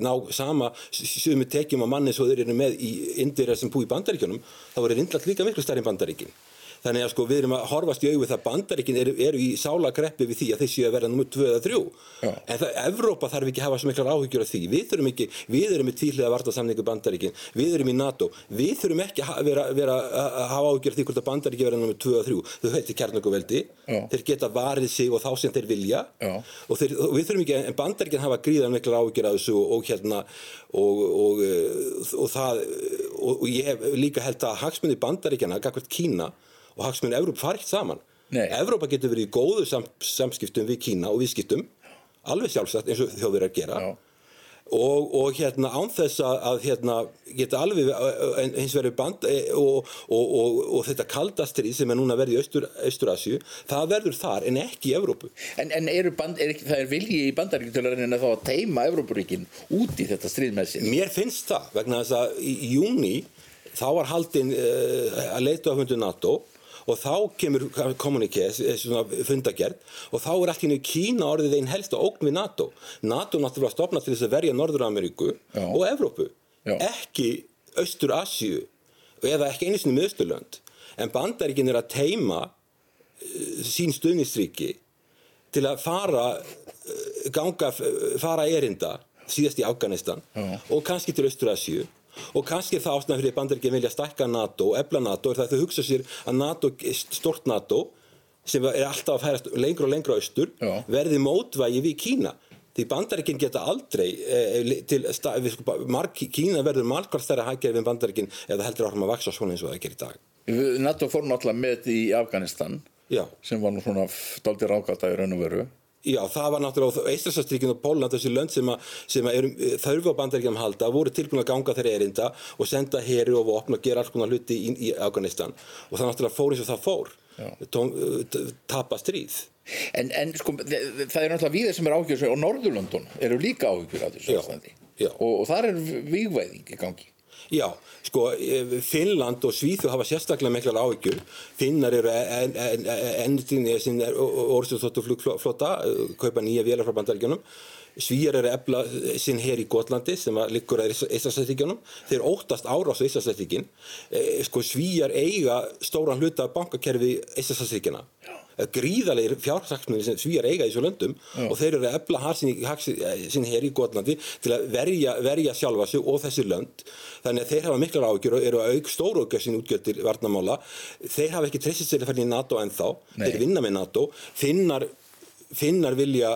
ná sama sumu tekjum á manni svo þeir eru með í Indverjar sem búi í bandaríkjunum þá verður Indland líka miklu stærri en bandaríkin Þannig að sko við erum að horfast í auðvið það bandaríkin eru, eru í sálagreppi við því að þeir séu að vera nummer 2 eða 3. Já. En það, Evrópa þarf ekki að hafa svo miklar áhyggjur af því. Við þurfum ekki, við erum með tvíhliða vartasamningu bandaríkin, við erum í NATO, við þurfum ekki að vera, vera að hafa áhyggjur af því hvort að bandaríkin vera nummer 2 eða 3. Þau heitir kjarnakuveldi, Já. þeir geta varið sig og þá sem þeir vilja Já. og, þeir, við þurfum ekki, en bandaríkin hafa gríðan miklar áhyggjur af þessu og, og hérna og, og, og, og það og, ég líka held að hagsmunni bandaríkjana, gagvart Kína og hagsmunni Evróp fara ekkert saman. Nei. Evrópa getur verið í góðu sam, samskiptum við Kína og viðskiptum. Alveg sjálfsagt eins og þjóðverið að gera og, og hérna án þess að, hérna, geta alveg en hins vegar band e, og, og, og, og þetta kaldastrið sem er núna verið í Austur, Austur-Asju það verður þar en ekki í Evrópu. En, en eru band, er það er vilji í bandaríkin til að reyna þá að teima Evrópuríkin út í þetta stríð með sér? Mér finnst það vegna þess að í júni þá var haldin uh, að leita á fundu NATO og þá kemur kommunikið, svona fundagerð og þá er allt í henni Kína orðið einn helsta ógn við NATO. NATO náttúrulega stopnað til þess að verja Norður-Ameríku og Evrópu, Já. ekki Austur-Asju eða ekki einu sinni miðsturlönd. En bandaríkin er að teima uh, sín stuðnistríki til að fara uh, ganga, fara erinda síðast í Afganistan Já. og kannski til Austur-Asju og kannski það ástæðan fyrir bandaríkinn vilja stækka NATO og ebla NATO er það að þau hugsa sér að NATO, stort NATO sem er alltaf að færast lengra og lengra austur Já. verði mótvægi við Kína því bandaríkinn geta aldrei eh, til, sta, við, sko, marg, Kína verður margar stærra hækjað við bandaríkinn eða heldur áfram að vaksa svona eins og það gerir í dag NATO fór náttúrulega með í Afganistan Já. sem var nú svona daldi rákata í raun og veru Já, það var náttúrulega Eistræsastríkin og Póland, þessi lönd sem, sem eru þörfu á bandaríkjum halda, voru tilbúin að ganga þeirra erinda og senda heri og vopn og gera alls konar hluti í, í Afganistan. Og það náttúrulega fór eins og það fór, Tóm, t- tapa stríð. En, en sko, það er náttúrulega víðir sem er áhugjur og Norðurlöndun eru líka áhugjur af þessu og, og þar er vígvæðing í gangi Já, sko, eh, Finnland og Svíþjóð hafa sérstaklega miklar áhyggjur. Finnar eru enn sin orðsjóðsóttu flugflota, eh, kaupa nýja vélar frá bandaríkjunum. Svíjar eru efla sinn her í Gotlandi sem að liggur að Íslandslættíkjunum. Þeir óttast árás á Íslandslættíkin. Sko, Svíjar eiga stóran hluta af bankakerfi Íslandslættíkina. Gríðalegir fjársaksmunni sem Svíjar eiga í þessu löndum og þeir eru að efla har sín, sín her í Gotlandi til að verja, verja sjálfa sig og þessi lönd. Þannig að þeir hafa miklar ágjur og eru að auk stóru aukja sín útgjöldir varnamála. Þeir hafa ekki treyst sér að fara í NATO ennþá. Nei. Þeir vinna með NATO. Finnar, finnar vilja,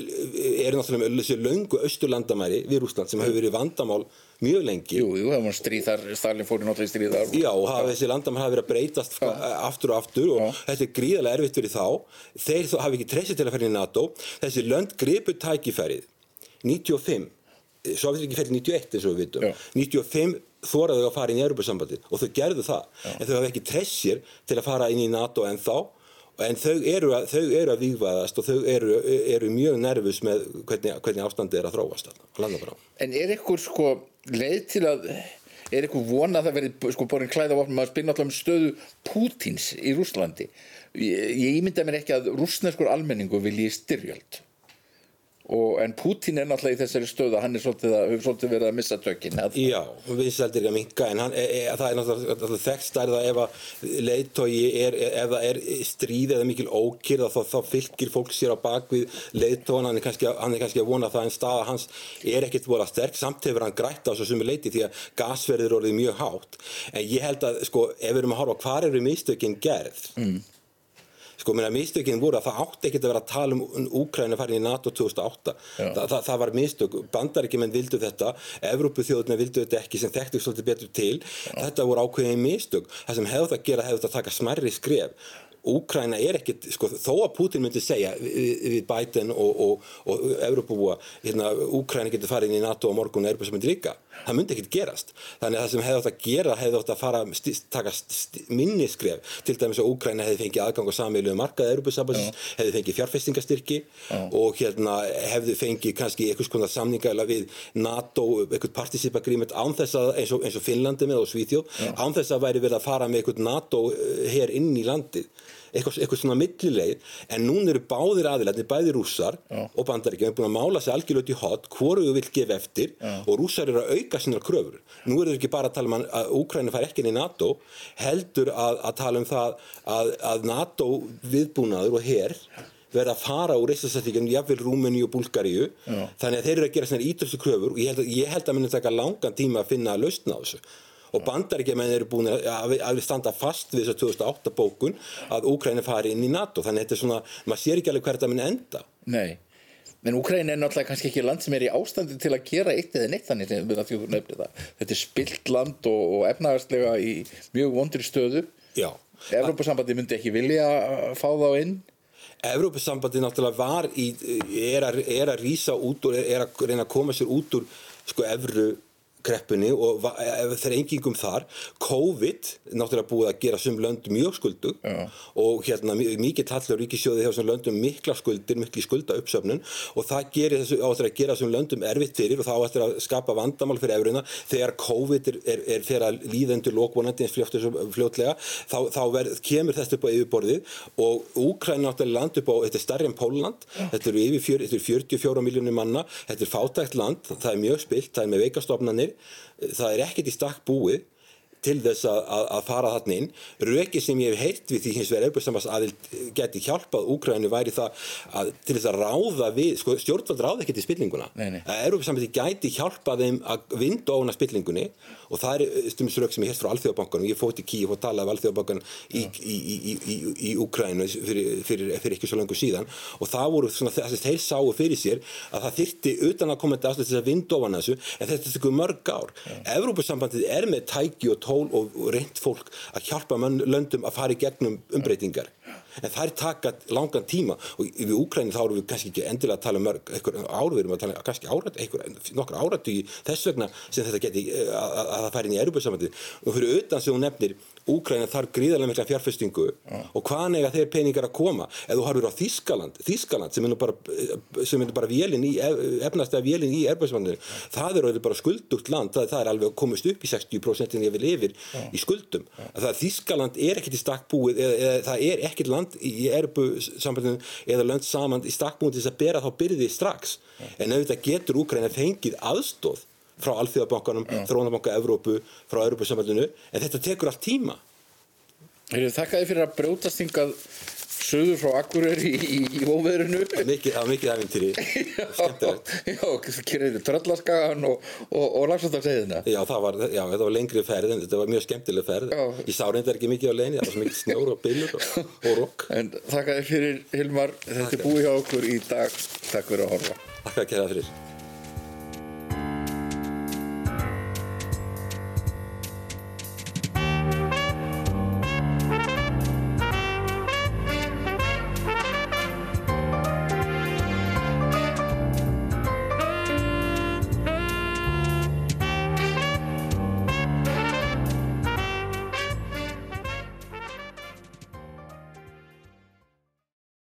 eru náttúrulega með þessi löngu austurlandamæri við Rúsland sem hefur verið vandamál mjög lengi. Jú, jú, það var stríð þar, Stalin fór í náttúrulega í stríð þar Já, og hafa þessi landamæri hafa verið að breytast ja. aftur og aftur og þetta er gríðarlega erfitt fyrir þá. Þeir hafa ekki treystið til að fara í NATO. Þessi lönd gripu tækifærið 95, svo við ekki fyrir 91 eins og við vitum. Já. 95 þóraðu að fara inn í Europasambandið og þau gerðu það. En þau hafa ekki treyst sér til að fara inn í NATO en þá. En þau eru að, þau eru að výgvaðast og þau eru, eru mjög nervus með hvernig, hvernig ástandi er að þróast þarna, á landamæra. En er eitthvað sko leið til að er eitthvað vona að það verði sko borin klæða vopnum? Að spinna alltaf um stöðu Pútins í Rússlandi. Ég, ég ímynda mér ekki að rúsneskur almenningu vilji styrjöld og, en Putin er náttúrulega í þessari stöðu að hann er svolítið, að, hefur svolítið verið að missa tökinn að- Já, vinsældir er að minka en hann, e, e, það er náttúrulega að ef að leiðtogi er, ef það er stríð eða mikil ókýrð þá, þá fylgir fólk sér á bakvið leiðtogan, hann er kannski, hann er kannski að vona það en staða hans er ekkert vola sterk. Samt hefur hann grætt á þessu sumi leiti því að gasverðir er orðið mjög hátt. En ég held að sko, ef við erum að horfa hvar eru mistökin gerð mm. Sko, mér að mistökin voru að það átti ekkert að vera að tala um Úkræna farin í NATO 2008. Þa, það, það var mistök. Bandaríkjumenn vildu þetta, Evrópuþjóðuna vildu þetta ekki sem þekktu svolítið betur til. Þetta voru ákveðin mistök. Það sem hefðu það að gera hefðu það að taka smerri skref. Úkræna er ekkert, sko, þó að Putin myndi segja við, við Biden og, og, og Evrópubúa, hérna, Úkræna getur farið inn í NATO og morgun og Evrópa sem myndi líka. Það myndi ekkert gerast. Þannig að það sem hefði átt að gera hefði átt að fara sti, taka sti, minni skref. Til dæmis að Úkræna hefði fengið aðgang á samveilu markaði Evrópusambansins, hefði fengið fjárfestingastyrki og hérna hefði fengið kannski einhvers konar samningaðila við NATO, eitthvað participa agreement án þess að, eins og, eins og Finnlandi með og Svíþjóð, án þess að væri verið að fara með eitthvað NATO hér inn í landið eitthvað, eitthvað svona millileið en núna eru báðir aðilarnir, bæði rússar Já. og bandaríkjum, búin að mála sig algjörlega út í hot hvoru vil gefa eftir Já. og rússar eru að auka sínar kröfur nú eru þau ekki bara að tala um að Úkræna fær ekki inn í NATO heldur að, að tala um það að, að NATO viðbúnaður og herr verða að fara úr reysasættíkjum jafnvel Rúmeni og Búlgaríu þannig að þeir eru að gera svona ídröstu kröfur og ég held að, ég held að minna taka langan tíma að finna að lausna á þessu og bandaríkjaman eru búin að, að, standa fast við þess að 2008 bókun að Úkræni fari inn í NATO. Þannig þetta er svona, maður sér ekki alveg hvert að minna enda. Nei, en Úkræni er náttúrulega kannski ekki land sem er í ástandi til að gera eitt eða neitt þannig sem við þjóðum nefnir það. Þetta er spilt land og, og efnaðarslega í mjög vondri stöðu. Já. Evrópusambandi myndi ekki vilja fá þá inn. Evrópusambandi náttúrulega var í, er að, er að rýsa út og er að reyna að koma sér út úr sko evru kreppunni og þeir engingum þar. COVID, náttúrulega búið að gera sem löndum mjög skuldug Já. og hérna mikið tallur ríkisjóði hefur sem löndum mikla skuldir, mikli skulda uppsöfnun og það gerir þessu áttur að gera sem löndum erfitt fyrir og þá áttur að skapa vandamál fyrir efruðina þegar COVID er, er, er fyrir að líðendur lókvonandi eins fljótlega þá, þá verð, kemur þetta upp á yfirborðið og Úkræn náttúrulega land upp á, þetta er starri en Póland, þetta eru yfir 44 miljónir manna, þetta er fátækt land, það er mjög spilt, það er með veikastofnanir það er ekkert í stakk búið til þess að, að, að fara þarna inn. Röki sem ég hef heyrt við því hins vegar erbjörnsamast aðild geti hjálpað Úkrænu væri það að, til þess að ráða við sko, stjórnvald ráða ekki til spillinguna. Erbjörnsamast geti hjálpað þeim að vinda ofna spillingunni og það er stumisrök sem ég hérst frá Alþjóðabankan og ég fótt í Kíf og talaði af Alþjóðabankan í, í, í, í Úkrænu fyrir, fyrir, fyrir ekki svo langu síðan. Og það voru svona þess að þeir sáu fyrir sér að það þyrti utan að koma til að vinda ofan þessu en þetta tekur mörg ár. Evrópusambandið er með tæki og tól og reynd fólk að hjálpa löndum að fara í gegnum umbreytingar. En það er taka langan tíma og við Úkræni þá erum við kannski ekki endilega að tala um mörg einhver ár, við erum að tala um kannski árat, einhver, nokkur áratugi þess vegna sem þetta geti að, að, að það færi inn í erubjörnsamandi og fyrir utan sem hún nefnir Úkræna þarf gríðarlega mikla fjárfestingu ja. og hvaðan eiga þeir peningar að koma ef þú harfur á Þískaland, Þískaland sem er bara, sem er bara vélinn í efnastega vélinn í erubjörnsamandi ja. það er bara skuldugt land, það, það er alveg komist upp í 60% en ég vil yfir ja. í skuldum það Þískaland er ekkert í stakkbúið eða, eða það er ekkert land í erbu sambandinu eða lönd saman í stakkbúin til þess að bera þá byrði strax en auðvitað getur Úkræna fengið aðstóð frá Alþjóðabankanum, ja. Þrónabanka Evrópu, frá Europasambandinu en þetta tekur allt tíma. Þakka þið fyrir að brjótast hingað söður frá Akureyri í, í, í óveðrinu. Það var mikið æfintýri skemmtilegt. Já, kyrriði tröllaskagan og, og, og lagsáttarseðina Já, það var, já, þetta var lengri ferð en þetta var mjög skemmtileg ferð. Já. Ég sá reyndar ekki mikið á leini, það var svo mikið snjór og bylur og, og rokk. En þakka þið fyrir Hilmar, þetta er búið hjá okkur í dag. Takk fyrir að horfa. Takk fyrir að kæra fyrir